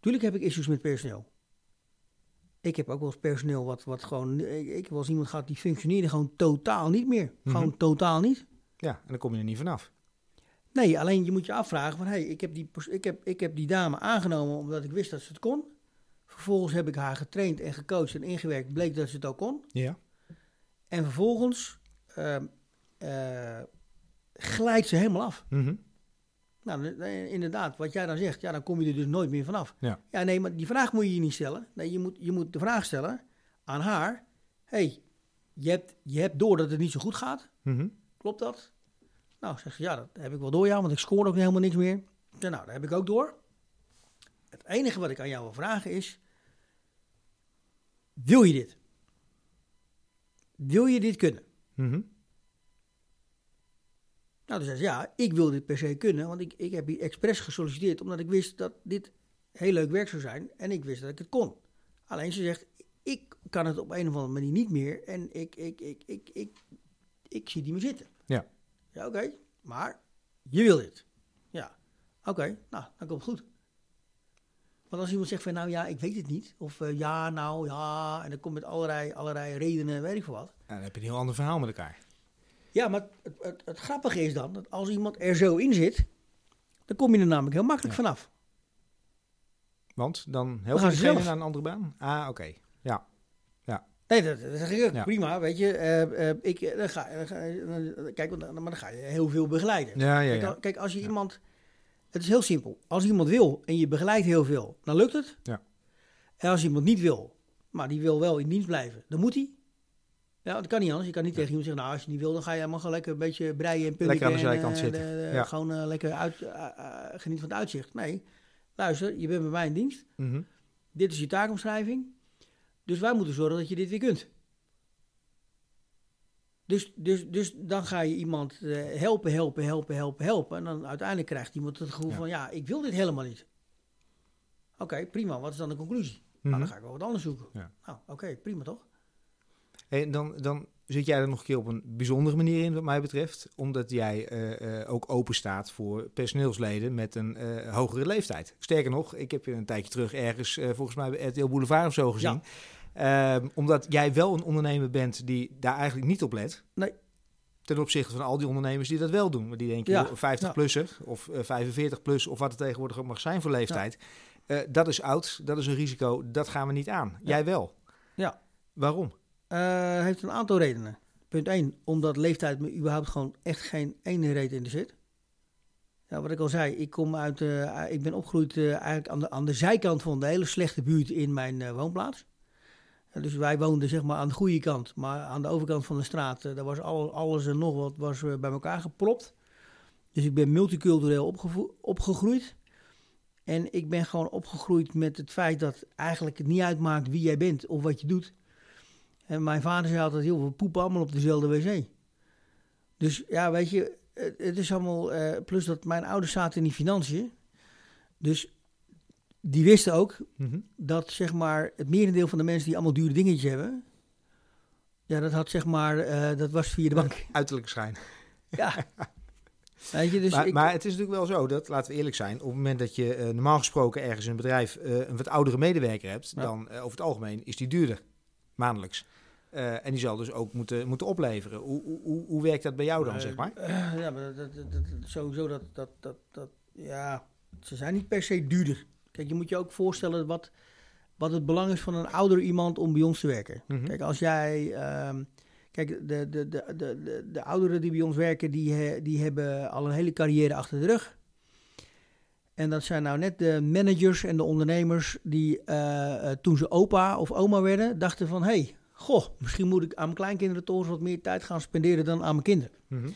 Tuurlijk heb ik issues met personeel. Ik heb ook wel eens personeel wat, wat gewoon... Ik, ik heb wel eens iemand gehad die functioneerde gewoon totaal niet meer. Gewoon
Mhm.
totaal niet.
Ja, en dan kom je er niet vanaf.
Nee, alleen je moet je afvragen van... Hey, ik, heb die, ik, heb, ik heb die dame aangenomen omdat ik wist dat ze het kon. Vervolgens heb ik haar getraind en gecoacht en ingewerkt. Bleek dat ze het ook kon.
Ja.
En vervolgens ehm, eh, glijdt ze helemaal af.
Mhm.
Nou, inderdaad, wat jij dan zegt, ja, dan kom je er dus nooit meer vanaf.
Ja.
ja, nee, maar die vraag moet je je niet stellen. Nee, je moet, je moet de vraag stellen aan haar. hey, je hebt, je hebt door dat het niet zo goed gaat.
Mhm.
Klopt dat? Nou, zegt ze, ja, dat heb ik wel door, ja, want ik scoor ook helemaal niks meer. Zeg, nou, dat heb ik ook door. Het enige wat ik aan jou wil vragen is, wil je dit? Wil je dit kunnen?
Mhm.
Nou, toen zei ze, ja, ik wil dit per se kunnen, want ik, ik heb hier expres gesolliciteerd, omdat ik wist dat dit heel leuk werk zou zijn en ik wist dat ik het kon. Alleen ze zegt, ik kan het op een of andere manier niet meer en ik, ik, ik, ik, ik, ik, zie niet meer zitten.
Ja.
Ja, oké, maar je wil dit. Ja, oké, nou, dan komt het goed. Want als iemand zegt van, nou ja, ik weet het niet, of eh, ja, nou ja, en dan komt met allerlei, allerlei redenen, weet ik veel wat.
Ja, dan heb je een heel ander verhaal met elkaar.
Ja, maar het, het, het grappige is dan dat als iemand er zo in zit, dan kom je er namelijk heel makkelijk
Ja.
vanaf.
Want dan
Dan
help je diegene
zelf.
naar een andere baan? Ah, oké. Ja.
Nee, dat, dat zeg ik ook.
Ja.
Prima, weet je. eh, eh, ik, eh, dan ga, dan ga- dan- kijk, want dan, maar dan ga je heel veel begeleiden.
Ja, ja,
Kijk,
ja.
al- kijk, als je
Ja.
iemand... Het is heel simpel. Als iemand wil en je begeleidt heel veel, dan lukt het.
Ja.
En als iemand niet wil, maar die wil wel in dienst blijven, dan moet hij. Ja, dat kan niet anders. Je kan niet tegen iemand zeggen, nou, als je niet wil, dan ga je helemaal gewoon lekker een beetje breien en punniken.
Lekker aan de
en,
zijkant
eh,
zitten.
de- de-
Ja.
Gewoon eh, lekker uit, eh, eh, geniet van het uitzicht. Nee, luister, je bent bij mij in dienst.
Mhm.
Dit is je taakomschrijving. Dus wij moeten zorgen dat je dit weer kunt. Dus, dus, dus dan ga je iemand helpen, helpen, helpen, helpen, helpen. En dan uiteindelijk krijgt iemand het gevoel
Ja.
van, ja, ik wil dit helemaal niet. Oké, prima. Wat is dan de conclusie? Nou,
Mhm.
dan ga ik wel wat anders zoeken.
Ja.
Nou, oké, prima toch?
En dan, dan zit jij er nog een keer op een bijzondere manier in, wat mij betreft. Omdat jij eh, eh, ook open staat voor personeelsleden met een eh, hogere leeftijd. Sterker nog, ik heb je een tijdje terug ergens, volgens mij bij RTL Boulevard of zo gezien. Ehm, omdat jij wel een ondernemer bent die daar eigenlijk niet op let.
Nee.
Ten opzichte van al die ondernemers die dat wel doen. Maar die denken,
Ja,
joh, 50-plusser of eh, 45-plus of wat het tegenwoordig ook mag zijn voor leeftijd. Dat is oud, dat is een risico, dat gaan we niet aan. Jij wel.
Ja.
Waarom?
Eh, heeft een aantal redenen. Punt 1, omdat leeftijd me überhaupt gewoon echt geen ene reden in de zit. Ja, wat ik al zei, ik, kom uit, eh, ik ben opgegroeid eh, eigenlijk aan de, aan de zijkant van de hele slechte buurt in mijn woonplaats. Dus wij woonden zeg maar aan de goede kant, maar aan de overkant van de straat, daar was al, alles en nog wat was, bij elkaar gepropt. Dus ik ben multicultureel opgegroeid. En ik ben gewoon opgegroeid met het feit dat eigenlijk het niet uitmaakt wie jij bent of wat je doet. En mijn vader zei altijd, joh, we poepen allemaal op dezelfde wc. Dus ja, weet je, het, is allemaal... eh, plus dat mijn ouders zaten in die financiën. Dus die wisten ook
Mhm.
dat zeg maar het merendeel van de mensen die allemaal dure dingetjes hebben... Ja, dat had zeg maar, eh, dat was via de bank.
Uiterlijke schijn.
ja. Weet je, dus
maar,
ik,
maar het is natuurlijk wel zo dat, laten we eerlijk zijn, op het moment dat je eh, normaal gesproken ergens in een bedrijf een wat oudere medewerker hebt,
Ja.
dan over het algemeen is die duurder, maandelijks. Eh, en die zal dus ook moeten, moeten opleveren. Hoe, hoe, hoe, werkt dat bij jou dan,
Eh,
zeg maar?
eh, ja, maar dat, dat, sowieso dat, dat, dat, dat, ja, ze zijn niet per se duurder. Kijk, je moet je ook voorstellen wat, wat het belang is van een ouder iemand om bij ons te werken.
Mhm.
Kijk, als jij, ehm, kijk, de, de, de, de, de, de ouderen die bij ons werken, die, he- die hebben al een hele carrière achter de rug. En dat zijn nou net de managers en de ondernemers die toen ze opa of oma werden, dachten van, hé, hey, goh, misschien moet ik aan mijn kleinkinderen toch eens wat meer tijd gaan spenderen dan aan mijn kinderen.
Mhm.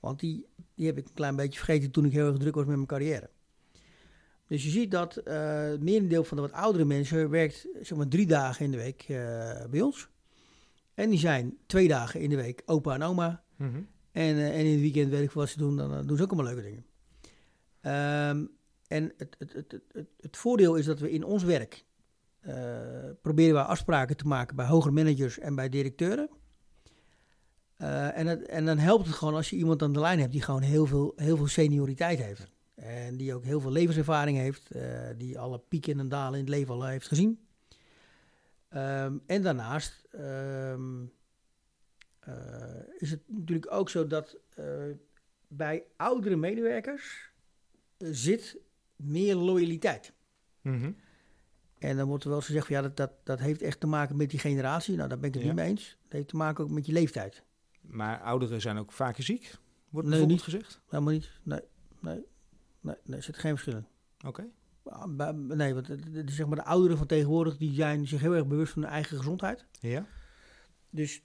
Want die, die heb ik een klein beetje vergeten toen ik heel erg druk was met mijn carrière. Dus je ziet dat eh het merendeel van de wat oudere mensen werkt zeg maar drie dagen in de week eh, bij ons. En die zijn twee dagen in de week opa en oma.
Mhm.
En, eh, en in het weekend weet ik wat ze doen, dan doen ze ook allemaal leuke dingen. Ehm, en het, het, het, het, voordeel is dat we in ons werk proberen we afspraken te maken bij hogere managers en bij directeuren. Eh, en, het, en dan helpt het gewoon als je iemand aan de lijn hebt die gewoon heel veel, heel veel senioriteit heeft. En die ook heel veel levenservaring heeft, eh, die alle pieken en dalen in het leven al heeft gezien. Ehm, en daarnaast ehm, eh, is het natuurlijk ook zo dat eh, bij oudere medewerkers eh, zit meer loyaliteit.
Mhm.
En dan wordt er wel eens gezegd van ja, dat, dat, dat heeft echt te maken met die generatie. Nou, daar ben ik het
Ja.
niet mee eens. Dat heeft te maken ook met je leeftijd.
Maar ouderen zijn ook vaker ziek, wordt
Nee, niet.
gezegd.
Helemaal niet. Nee, nee, nee, nee er zit geen verschil in.
Oké.
Ah, Nee, want zeg maar de ouderen van tegenwoordig die zijn zich heel erg bewust van hun eigen gezondheid.
Ja.
Dus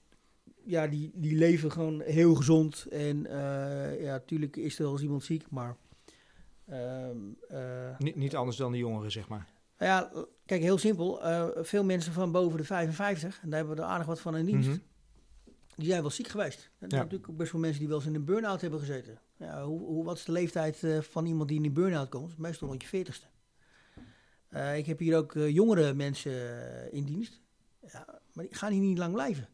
ja, die, die leven gewoon heel gezond. En eh, ja, natuurlijk is er wel eens iemand ziek, maar... ehm, eh,
Niet, niet anders dan de jongeren, zeg maar.
nou ja, kijk, heel simpel. eh, veel mensen van boven de 55, en daar hebben we er aardig wat van in dienst,
Mhm.
die zijn wel ziek geweest. Er zijn
Ja.
natuurlijk ook best wel mensen die wel eens in een burn-out hebben gezeten. Ja, hoe, hoe, wat is de leeftijd eh, van iemand die in een burn-out komt? Meestal rond je 40ste. Eh, ik heb hier ook jongere mensen in dienst. Ja, maar die gaan hier niet lang blijven.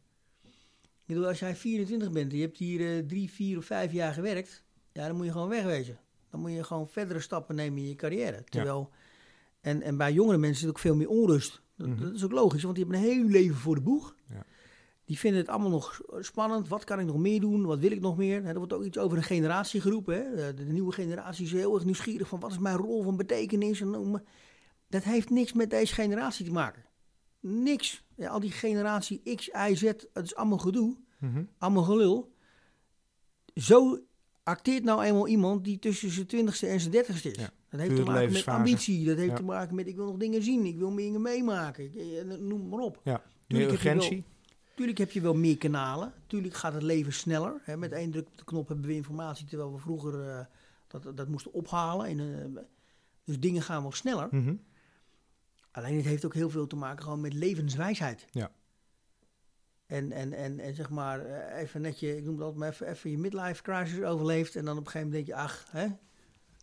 Ik bedoel, als jij 24 bent en je hebt hier drie, vier of vijf jaar gewerkt, ja, dan moet je gewoon wegwezen. Dan moet je gewoon verdere stappen nemen in je carrière. Terwijl, en, en bij jongere mensen zit ook veel meer onrust. Dat,
Mhm.
dat is ook logisch, want die hebben een heel leven voor de boeg.
Ja.
Die vinden het allemaal nog spannend. Wat kan ik nog meer doen? Wat wil ik nog meer? Er wordt ook iets over een generatie geroepen. Hè? De, de nieuwe generatie is heel erg nieuwsgierig van wat is mijn rol van betekenis. En, dat heeft niks met deze generatie te maken. Niks. Ja, al die generatie X, Y, Z, het is allemaal gedoe.
Mhm.
Allemaal gelul. Zo acteert nou eenmaal iemand die tussen zijn twintigste en zijn dertigste is.
Ja,
dat heeft te maken met ambitie. Dat heeft
Ja.
te maken met ik wil nog dingen zien. Ik wil meer dingen meemaken. Ik- eh, Noem maar op.
Ja. Meer
Tuurlijk heb je wel-
urgentie.
Tuurlijk heb je wel meer kanalen. Tuurlijk gaat het leven sneller. Hè. Met één druk op de knop hebben we informatie, terwijl we vroeger eh, dat, dat moesten ophalen. En, eh, dus dingen gaan wel sneller.
Mhm.
Alleen het heeft ook heel veel te maken gewoon met levenswijsheid.
Ja.
En, en, en, en zeg maar, eh, even netje, ik noem het altijd maar even, even je midlife crisis overleefd. En dan op een gegeven moment denk je, ach, hè,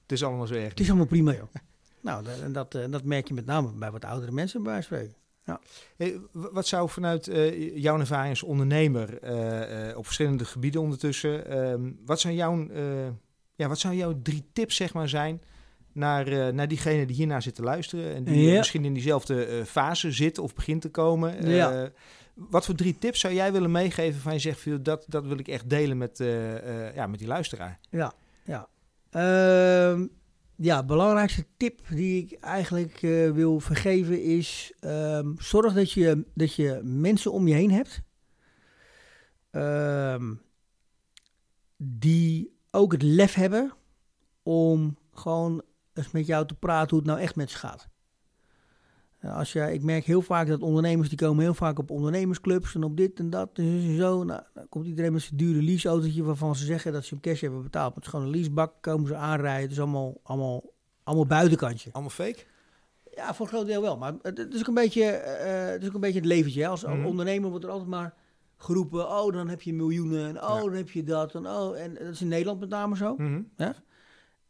Het is allemaal zo erg.
het is allemaal prima joh. nou, dat, en dat, eh, dat merk je met name bij wat oudere mensen bij spreken.
Hey, w- wat zou vanuit eh, jouw ervaring als ondernemer eh, op verschillende gebieden ondertussen, ehm, wat, zijn jouw, ja, wat zou jouw drie tips zeg maar zijn naar, naar diegene die hiernaar zit te luisteren en die
Ja.
misschien in diezelfde fase zit of begint te komen?
Ja.
Wat voor drie tips zou jij willen meegeven van je zegt, dat, dat wil ik echt delen met, ja, met die luisteraar?
Ja, ja. Ehm, ja, belangrijkste tip die ik eigenlijk eh, wil vergeven is: ehm, zorg dat je, dat je mensen om je heen hebt. ehm, die ook het lef hebben om gewoon eens met jou te praten hoe het nou echt met ze gaat. Ja, Als je, ik merk heel vaak dat ondernemers die komen heel vaak op ondernemersclubs en op dit en dat en zo. Nou, dan komt iedereen met zijn dure leaseautootje waarvan ze zeggen dat ze hem cash hebben betaald. Maar het is gewoon een leasebak, komen ze aanrijden. Het is allemaal, allemaal, allemaal buitenkantje.
Allemaal fake?
Ja, voor een groot deel wel. Maar het, is ook een beetje, eh, het is ook een beetje het leventje. Hè. Als
Mhm.
ondernemer wordt er altijd maar geroepen, oh dan heb je miljoenen en oh
Ja.
dan heb je dat. En, oh, en dat is in Nederland met name zo.
Mhm.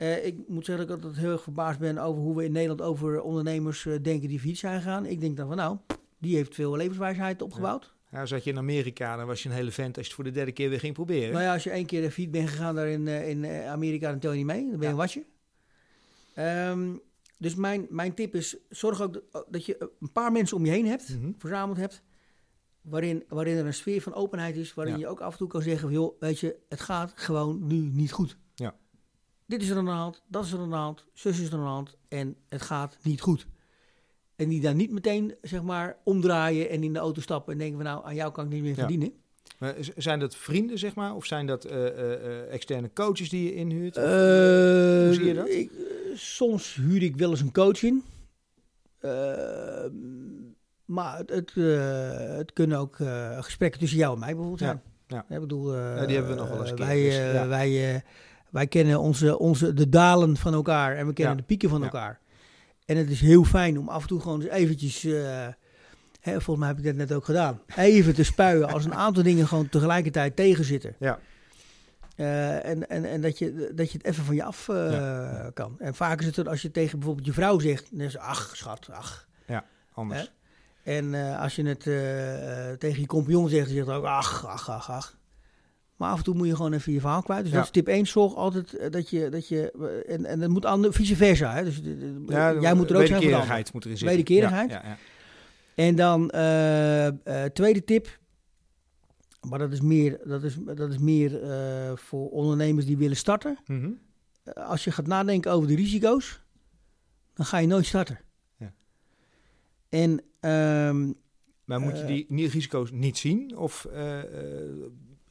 Eh, ik moet zeggen dat ik altijd heel erg verbaasd ben over hoe we in Nederland over ondernemers eh, denken die fiets zijn gegaan. Ik denk dan van nou, die heeft veel levenswijsheid opgebouwd.
Ja, zat je in Amerika, dan was je een hele vent als je het voor de derde keer weer ging proberen.
Nou ja, als je één keer de fiets bent gegaan daar in, eh, in Amerika, dan tel je niet mee. Dan ben je
Ja.
een watje. Ehm, dus mijn, mijn tip is, zorg ook dat, dat je een paar mensen om je heen hebt,
Mhm.
verzameld hebt, waarin, waarin er een sfeer van openheid is, waarin
Ja.
je ook af en toe kan zeggen, joh, weet je, het gaat gewoon nu niet goed. Dit is er aan de hand, dat is er aan de hand, zus is er aan de hand en het gaat niet goed. En die dan niet meteen, zeg maar, omdraaien en in de auto stappen en denken van nou, aan jou kan ik niet meer
Ja.
verdienen.
Maar zijn dat vrienden, zeg maar? Of zijn dat eh, eh, eh, externe coaches die je inhuurt? Of, hoe zie je dat?
ik- soms huur ik wel eens een coach in. Maar het, het, het kunnen ook gesprekken tussen jou en mij bijvoorbeeld
Ja,
zijn.
ja.
Ik bedoel,
Ja, die hebben we nog wel eens een keer,
Wij,
dus, ja.
wij, wij kennen onze, onze, de dalen van elkaar en we kennen
Ja.
de pieken van
Ja.
elkaar. En het is heel fijn om af en toe gewoon eens eventjes... eh, hè, volgens mij heb ik dat net ook gedaan. Even te spuien als een aantal dingen gewoon tegelijkertijd tegenzitten.
Ja.
Eh, en, en, en dat, je, dat je het even van je af eh,
Ja.
kan. En vaak is het dat als je tegen bijvoorbeeld je vrouw zegt, dan is ze, ach schat, ach.
Anders.
Hè? En als je het tegen je compagnon zegt, dan zegt ook, ach, ach, ach, ach. Maar af en toe moet je gewoon even je verhaal kwijt. Dus
Ja.
dat is tip 1. Zorg altijd eh, dat je... Dat je eh, en, en dat moet ander, vice versa. Hè? Dus, eh,
Ja,
jij moet er ook zijn
wederkerigheid moet erin zitten.
Wederkerigheid.
Ja.
En dan tweede tip. Maar dat is meer, dat is, dat is meer voor ondernemers die willen starten.
Mhm.
Als je gaat nadenken over de risico's, dan ga je nooit starten.
Ja.
En ehm,
Maar moet je die die risico's niet zien? Of,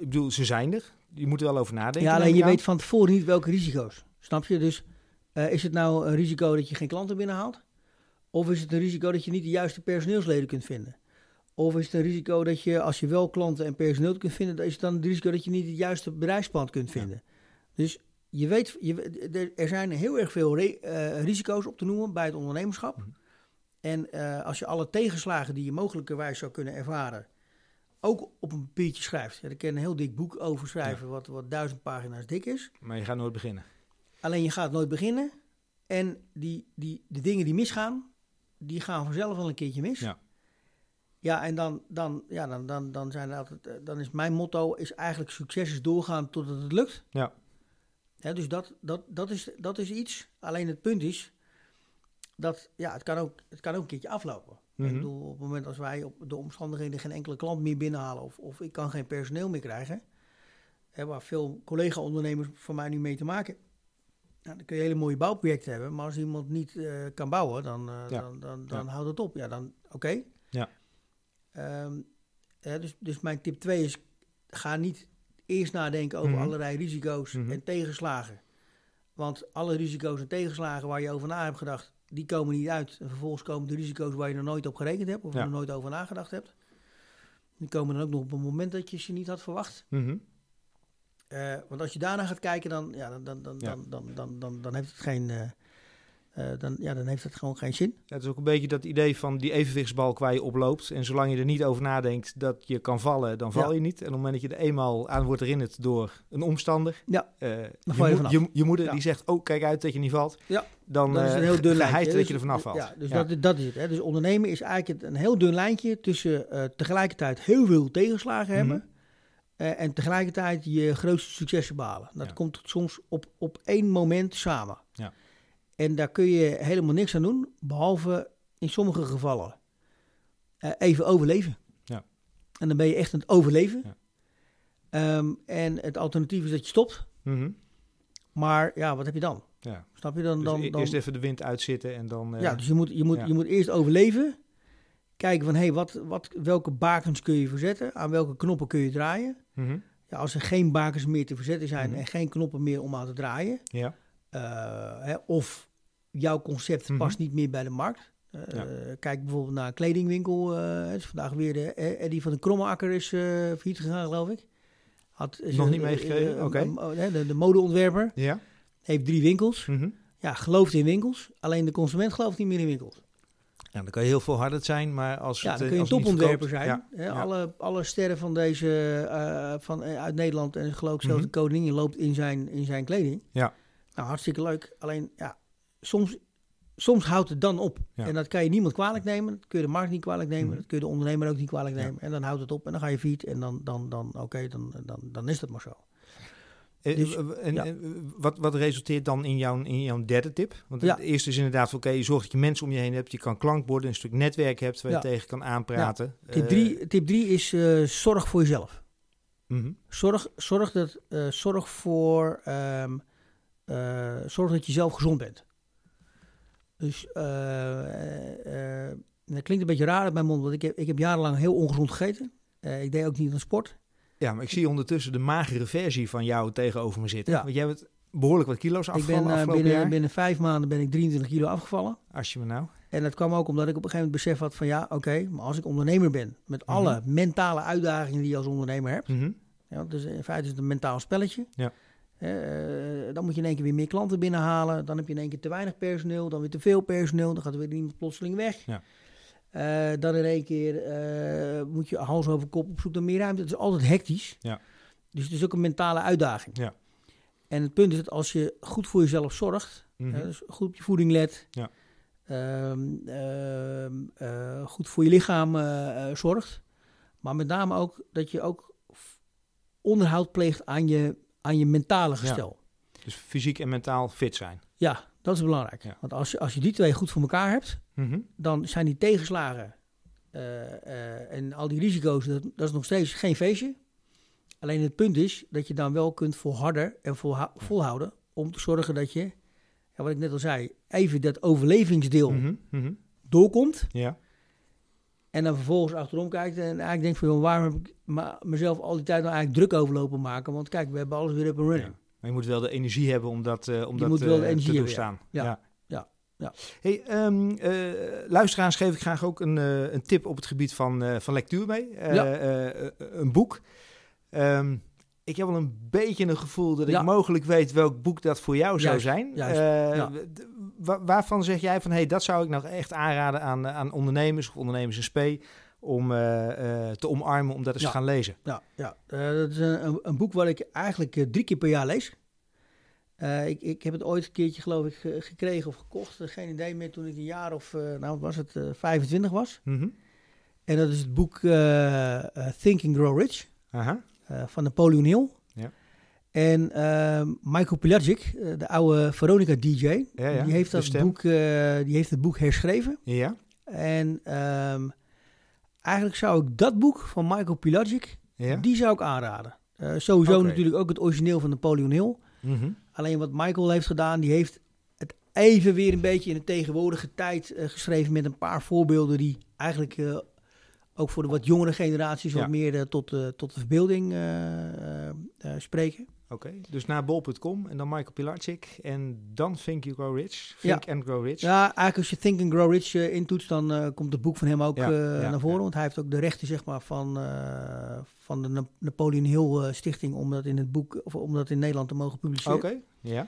ik bedoel, ze zijn er. Je moet er wel over nadenken.
ja, alleen je
aan.
weet van tevoren niet welke risico's. Snap je? Dus eh, is het nou een risico dat je geen klanten binnenhaalt? Of is het een risico dat je niet de juiste personeelsleden kunt vinden? Of is het een risico dat je, als je wel klanten en personeel kunt vinden, dan is het dan het risico dat je niet het juiste bedrijfspand kunt
Ja.
vinden? Dus je weet, je, er- zijn heel erg veel re- eh, risico's op te noemen bij het ondernemerschap.
Mhm.
En eh, als je alle tegenslagen die je mogelijkerwijs zou kunnen ervaren, ook op een papiertje schrijft. Ja, daar kan een heel dik boek over schrijven, wat, wat duizend pagina's dik is.
Maar je gaat nooit beginnen.
Alleen je gaat nooit beginnen. En die, die, de dingen die misgaan, die gaan vanzelf wel een keertje mis.
Ja.
Ja, en dan, dan, ja, dan, dan, dan, zijn er altijd, eh, dan is mijn motto is eigenlijk succes is doorgaan totdat het lukt.
Ja.
Hè, dus dat, dat, dat, is, dat is iets. Alleen het punt is dat ja, het, kan ook, het kan ook een keertje aflopen.
Mhm.
Ik bedoel, op het moment als wij op de omstandigheden geen enkele klant meer binnenhalen of, of ik kan geen personeel meer krijgen, hè, waar veel collega-ondernemers van mij nu mee te maken nou, dan kun je hele mooie bouwprojecten hebben, maar als iemand niet eh, kan bouwen, dan, eh,
Ja.
dan, dan, dan
Ja.
houdt het op. Ja, dan oké.
Ja.
Ehm, dus, dus mijn tip 2 is, ga niet eerst nadenken over
Mhm.
allerlei risico's
Mhm.
en tegenslagen. Want alle risico's en tegenslagen waar je over na hebt gedacht, die komen niet uit. En vervolgens komen de risico's waar je nog nooit op gerekend hebt of
Ja.
er nog nooit over nagedacht hebt. Die komen dan ook nog op een moment dat je ze niet had verwacht.
Mhm.
Eh, want als je daarna gaat kijken, dan, ja, dan, dan, dan,
Ja.
dan, dan, dan, dan, dan heeft het geen. eh, eh, dan, ja, dan heeft het gewoon geen zin.
Het is ook een beetje dat idee van die evenwichtsbalk waar je oploopt. En zolang je er niet over nadenkt dat je kan vallen, dan val
Ja.
je niet. En op het moment dat je er eenmaal aan wordt herinnerd door een omstander.
Ja,
eh,
dan
je,
val je
je, je moeder
Ja.
die zegt, oh kijk uit dat je niet valt.
Ja,
Dan
dat is
eh,
een heel dun
geheid
lijntje.
dat
Dus-
je er vanaf valt.
Ja, dus
Ja.
Dat, dat is het. Hè. Dus ondernemen is eigenlijk een heel dun lijntje tussen eh, tegelijkertijd heel veel tegenslagen hebben.
Mhm.
eh, en tegelijkertijd je grootste successen behalen. Dat komt soms op, op één moment samen.
Ja.
En daar kun je helemaal niks aan doen, behalve in sommige gevallen eh, even overleven.
Ja.
En dan ben je echt aan het overleven.
Ja.
Ehm, en het alternatief is dat je stopt.
Mhm.
Maar ja, wat heb je dan?
ja.
Snap je dan?
Dus
dan,
e-
dan
eerst even de wind uitzitten en dan... eh,
ja, dus je moet, je, moet,
ja.
je moet eerst overleven. Kijken van, hé, wat, wat, welke bakens kun je verzetten? Aan welke knoppen kun je draaien?
mhm.
Ja, als er geen bakens meer te verzetten zijn
Mhm.
en geen knoppen meer om aan te draaien...
ja.
Eh, hè, of jouw concept
Mhm.
past niet meer bij de markt... Eh,
Ja.
Kijk bijvoorbeeld naar een kledingwinkel. eh, is vandaag weer de Eddie van de Krommeakker is failliet gegaan, geloof ik. Had, is
Nog niet meegekregen? Oké.
een- de, de modeontwerper
Ja.
heeft drie winkels.
Mhm.
Ja, gelooft in winkels. Alleen de consument gelooft niet meer in winkels.
Ja, dan kan je heel veel harder zijn, maar als
Ja,
het,
dan kun je een topontwerper zijn.
Ja.
Hè. Alle, alle sterren van deze, van, uit Nederland en geloof ik zelfs
Mhm.
de koningin loopt in zijn, in zijn kleding.
Ja.
Nou, hartstikke leuk. Alleen, ja, soms, soms houdt het dan op.
Ja.
En dat kan je niemand kwalijk nemen. Dat kun je de markt niet kwalijk nemen.
Mhm.
Dat kun je de ondernemer ook niet kwalijk
Ja.
nemen. En dan houdt het op en dan ga je fiet. En dan, dan, dan oké, dan, dan, dan is dat maar zo.
Eh,
Dus,
eh, en,
ja.
eh, wat, wat resulteert dan in jouw, in jouw derde tip? Want het eerste is inderdaad, oké, je zorgt dat je mensen om je heen hebt. Je kan klankborden, een stuk netwerk hebt waar je tegen kan aanpraten.
Tip drie, tip drie is zorg voor jezelf.
mhm.
Zorg, zorg, dat, zorg, voor, ehm, eh, zorg dat je zelf gezond bent. Dus eh, eh, dat klinkt een beetje raar uit mijn mond, want ik heb, ik heb jarenlang heel ongezond gegeten. Ik deed ook niet aan sport.
Ja, maar ik zie ondertussen de magere versie van jou tegenover me zitten.
Ja.
Want jij hebt behoorlijk wat kilo's
Ik
afgevallen
ben eh,
afgelopen
binnen,
jaar.
binnen vijf maanden ben ik 23 kilo afgevallen.
Als je me nou.
En dat kwam ook omdat ik op een gegeven moment besef had van ja, oké, maar als ik ondernemer ben, met
Mhm.
alle mentale uitdagingen die je als ondernemer hebt,
Mhm.
Ja, dus in feite is het een mentaal spelletje.
Ja.
Eh, dan moet je in één keer weer meer klanten binnenhalen. Dan heb je in één keer te weinig personeel. Dan weer te veel personeel. Dan gaat er weer iemand plotseling weg.
Ja.
Eh, dan in één keer eh, moet je hals over kop op zoek naar meer ruimte. Het is altijd hectisch.
Ja.
Dus het is ook een mentale uitdaging.
Ja.
En het punt is dat als je goed voor jezelf zorgt,
Mhm.
dus goed op je voeding let,
Ja.
ehm, ehm, eh, goed voor je lichaam zorgt, maar met name ook dat je ook onderhoud pleegt aan je, aan je mentale gestel.
Dus fysiek en mentaal fit zijn.
Ja, dat is belangrijk.
Ja.
Want als je, als je die twee goed voor elkaar hebt,
Mhm.
dan zijn die tegenslagen eh, eh, en al die risico's, dat, dat is nog steeds geen feestje. Alleen het punt is dat je dan wel kunt volharden en volhou- volhouden om te zorgen dat je, ja, wat ik net al zei, even dat overlevingsdeel
Mhm. Mhm.
doorkomt.
Ja.
En dan vervolgens achterom kijkt en eigenlijk denkt van, joh, waarom heb ik mezelf al die tijd nou eigenlijk druk overlopen maken? Want kijk, we hebben alles weer up and running.
Ja. Maar je moet wel de energie hebben om dat, eh om
Je
dat
moet wel de
eh,
energie
te doorstaan.
Ja. Ja. Ja.
Hey, ehm, eh, luisteraars geef ik graag ook een, een tip op het gebied van, van lectuur mee.
Ja.
een boek. Ehm, ik heb wel een beetje een gevoel dat ik mogelijk weet welk boek dat voor jou zou zijn.
juist,
waarvan zeg jij van, hey, dat zou ik nou echt aanraden aan, aan ondernemers of ondernemers in spe om eh, eh, te omarmen, om dat eens
Ja.
te gaan lezen?
Ja, ja. Eh, dat is een, een, boek wat ik eigenlijk eh, drie keer per jaar lees. Eh, ik, ik heb het ooit een keertje, geloof ik, ge- gekregen of gekocht. Eh, Geen idee meer toen ik een jaar of, eh, nou was het, eh 25 was.
Mhm.
En dat is het boek eh, eh, Think and Grow Rich eh, van Napoleon Hill. En eh, Michael Pilagic, eh, de oude Veronica-DJ,
Ja, ja,
die, heeft dat boek, eh, die heeft het boek herschreven.
Ja,
En ehm, eigenlijk zou ik dat boek van Michael Pilagic
ja.
die zou ik aanraden. Eh, sowieso natuurlijk ook het origineel van Napoleon Hill.
Mhm.
Alleen wat Michael heeft gedaan, die heeft het even weer een beetje in de tegenwoordige tijd geschreven met een paar voorbeelden die eigenlijk ook voor de wat jongere generaties wat meer tot, tot de verbeelding spreken.
Oké, dus naar bol.com en dan Michael Pilarczyk en dan Think You Grow Rich. Think and Grow Rich.
Ja, eigenlijk als je Think and Grow Rich eh, intoetst, dan eh, komt het boek van hem ook
Ja,
eh,
ja,
naar voren.
ja.
Want hij heeft ook de rechten zeg maar, van, van de Na- Napoleon Hill Stichting om dat in het boek, of om dat in Nederland te mogen publiceren.
Oké, ja.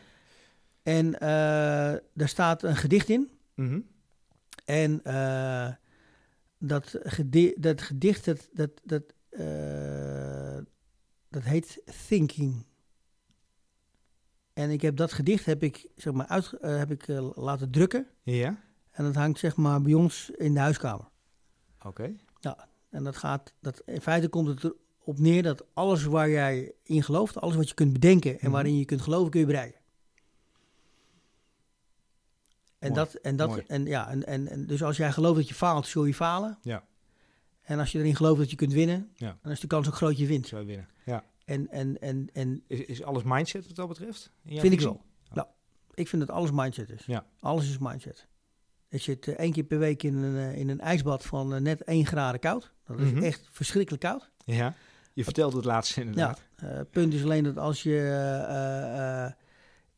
En daar staat een gedicht in.
Mhm.
En dat, gedi dat gedicht, dat, dat, dat, dat heet Thinking. En ik heb dat gedicht heb ik, zeg maar, uit, eh, heb ik eh, laten drukken.
Ja,
En dat hangt zeg maar bij ons in de huiskamer.
oké.
En dat gaat, dat, in feite komt het erop neer dat alles waar jij in gelooft, alles wat je kunt bedenken en
Mhm.
waarin je kunt geloven, kun je bereiken. En
Mooi,
dat, en dat,
mooi.
en ja, en, en, en dus als jij gelooft dat je faalt, zul je falen.
Ja.
En als je erin gelooft dat je kunt winnen,
Ja.
dan is de kans ook groot dat je wint.
Zou je winnen. Ja.
En, en, en, en
Is, is alles mindset wat dat betreft?
vind ik wel. Ja. Ik vind dat alles mindset is.
Ja.
Alles is mindset. Je zit eh, één keer per week in een, eh, in een ijsbad van eh, net 1 graden koud. Dat is
Mhm.
echt verschrikkelijk koud.
Ja. Je vertelde het laatst inderdaad.
Ja, het punt is alleen dat als je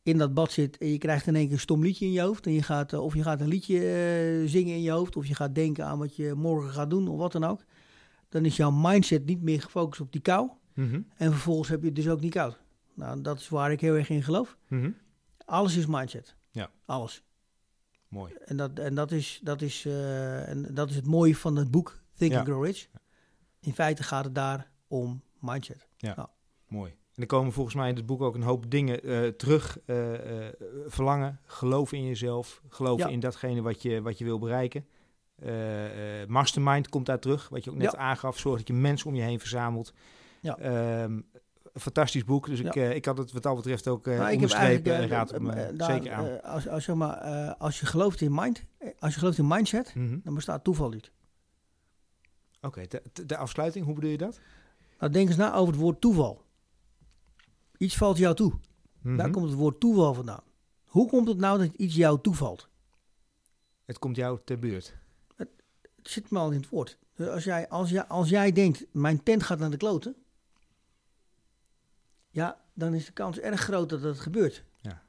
in dat bad zit en je krijgt in één keer een stom liedje in je hoofd. En je gaat, of je gaat een liedje zingen in je hoofd, of je gaat denken aan wat je morgen gaat doen, of wat dan ook. Dan is jouw mindset niet meer gefocust op die kou.
Mhm.
En vervolgens heb je het dus ook niet koud. Nou, dat is waar ik heel erg in geloof.
Mhm.
Alles is mindset.
Ja.
Alles.
Mooi.
En dat, en dat, is, dat, is, eh, en dat is het mooie van het boek Think
Ja.
and Grow Rich. In feite gaat het daar om mindset.
Mooi. En er komen volgens mij in het boek ook een hoop dingen eh, terug. eh, verlangen, geloof in jezelf, geloof
Ja.
in datgene wat je, wat je wil bereiken. Mastermind komt daar terug, wat je ook net
Ja.
aangaf. Zorg dat je mensen om je heen verzamelt.
Ja.
Ehm, een fantastisch boek, dus ik,
Ja.
eh, ik had het wat dat betreft ook eh
Nou, ik heb
onderstrepen en
eh,
raad hem
eh,
eh,
daar,
zeker aan.
eh, als, als, zeg maar, eh, als je gelooft in mind, eh, als je gelooft in mindset,
Mhm.
dan bestaat toeval niet.
Oké, de, de- de afsluiting, hoe bedoel je dat?
Nou, denk eens na over het woord toeval. Iets valt jou toe. Daar
Mhm.
komt het woord toeval vandaan. Hoe komt het nou dat iets jou toevalt?
Het komt jou ter buurt.
Het zit me al in het woord. Dus Als jij, als, jij, als jij denkt, mijn tent gaat naar de kloten. Ja, dan is de kans erg groot dat dat gebeurt.
Ja.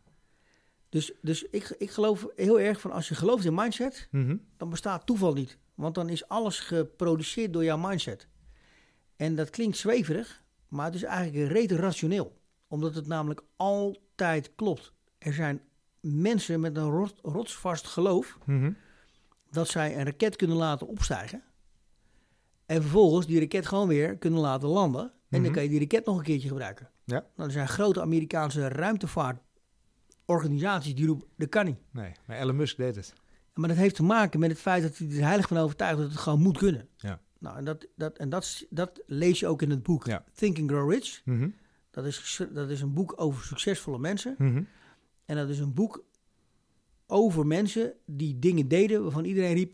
Dus, dus ik, ik geloof heel erg van als je gelooft in mindset,
Mhm.
dan bestaat toeval niet. Want dan is alles geproduceerd door jouw mindset. En dat klinkt zweverig, maar het is eigenlijk rete rationeel. Omdat het namelijk altijd klopt. Er zijn mensen met een rot, rotsvast geloof
Mhm.
dat zij een raket kunnen laten opstijgen. En vervolgens die raket gewoon weer kunnen laten landen. En
Mhm.
dan kan je die raket nog een keertje gebruiken.
Ja.
Nou, er zijn grote Amerikaanse ruimtevaartorganisaties die roepen, dat kan niet.
Nee, maar Elon Musk deed het.
Maar dat heeft te maken met het feit dat hij er heilig van overtuigd is dat het gewoon moet kunnen.
Ja.
Nou, en dat, dat, en dat, dat lees je ook in het boek
Ja.
Think and Grow Rich.
Mhm.
Dat is, dat is een boek over succesvolle mensen.
Mhm.
En dat is een boek over mensen die dingen deden waarvan iedereen riep: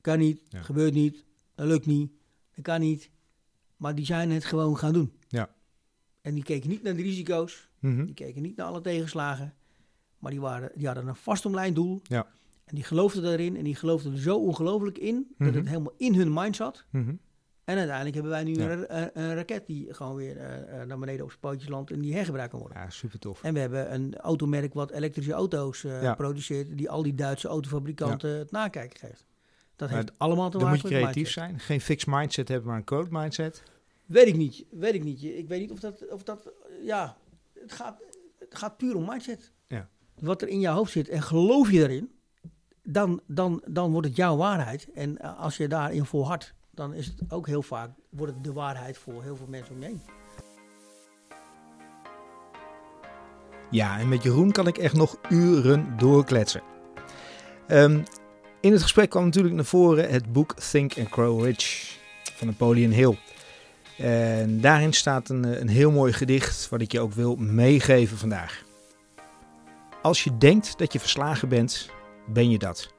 kan niet,
Ja.
gebeurt niet, dat lukt niet, dat kan niet. Maar die zijn het gewoon gaan doen. En die keken niet naar de risico's,
Mhm.
die keken niet naar alle tegenslagen, maar die, waren, die hadden een vastomlijnd doel.
Ja.
En die geloofden daarin en die geloofden er zo ongelooflijk in dat
Mhm.
het helemaal in hun mind zat.
Mhm.
En uiteindelijk hebben wij nu
Ja.
een, een, een raket die gewoon weer eh, eh, naar beneden op zijn pootjes landt en die hergebruikt kan worden.
Ja, super tof.
En we hebben een automerk wat elektrische auto's eh,
Ja.
produceert, die al die Duitse autofabrikanten het nakijken geeft. Dat
Maar
heeft allemaal te
Dan moet
maken
je
met
creatief
mindset.
zijn. Geen fixed mindset hebben, maar een code mindset.
Weet ik niet, weet ik niet. Ik weet niet of dat, of dat eh, ja, het gaat, het gaat puur om mindset.
Ja.
Wat er in jouw hoofd zit en geloof je daarin, dan, dan, dan wordt het jouw waarheid. En eh, als je daarin volhardt, dan is het ook heel vaak, wordt het de waarheid voor heel veel mensen om je heen.
Ja, en met Jeroen kan ik echt nog uren doorkletsen. Ehm, in het gesprek kwam natuurlijk naar voren het boek Think and Grow Rich van Napoleon Hill. En daarin staat een, eh, een heel mooi gedicht wat ik je ook wil meegeven vandaag. Als je denkt dat je verslagen bent, ben je dat.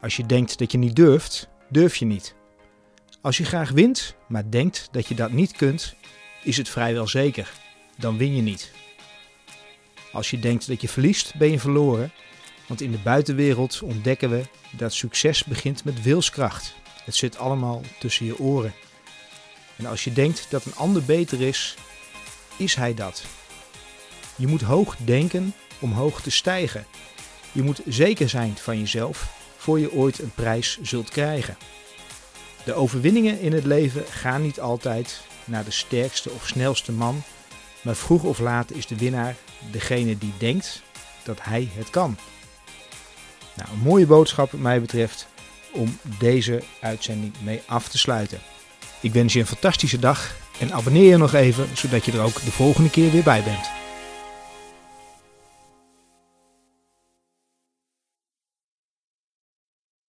Als je denkt dat je niet durft, durf je niet. Als je graag wint, maar denkt dat je dat niet kunt, is het vrijwel zeker. Dan win je niet. Als je denkt dat je verliest, ben je verloren. Want in de buitenwereld ontdekken we dat succes begint met wilskracht. Het zit allemaal tussen je oren. En als je denkt dat een ander beter is, is hij dat. Je moet hoog denken om hoog te stijgen. Je moet zeker zijn van jezelf voor je ooit een prijs zult krijgen. De overwinningen in het leven gaan niet altijd naar de sterkste of snelste man, maar vroeg of laat is de winnaar degene die denkt dat hij het kan. Nou, een mooie boodschap mij betreft om deze uitzending mee af te sluiten. Ik wens je een fantastische dag en abonneer je nog even, zodat je er ook de volgende keer weer bij bent.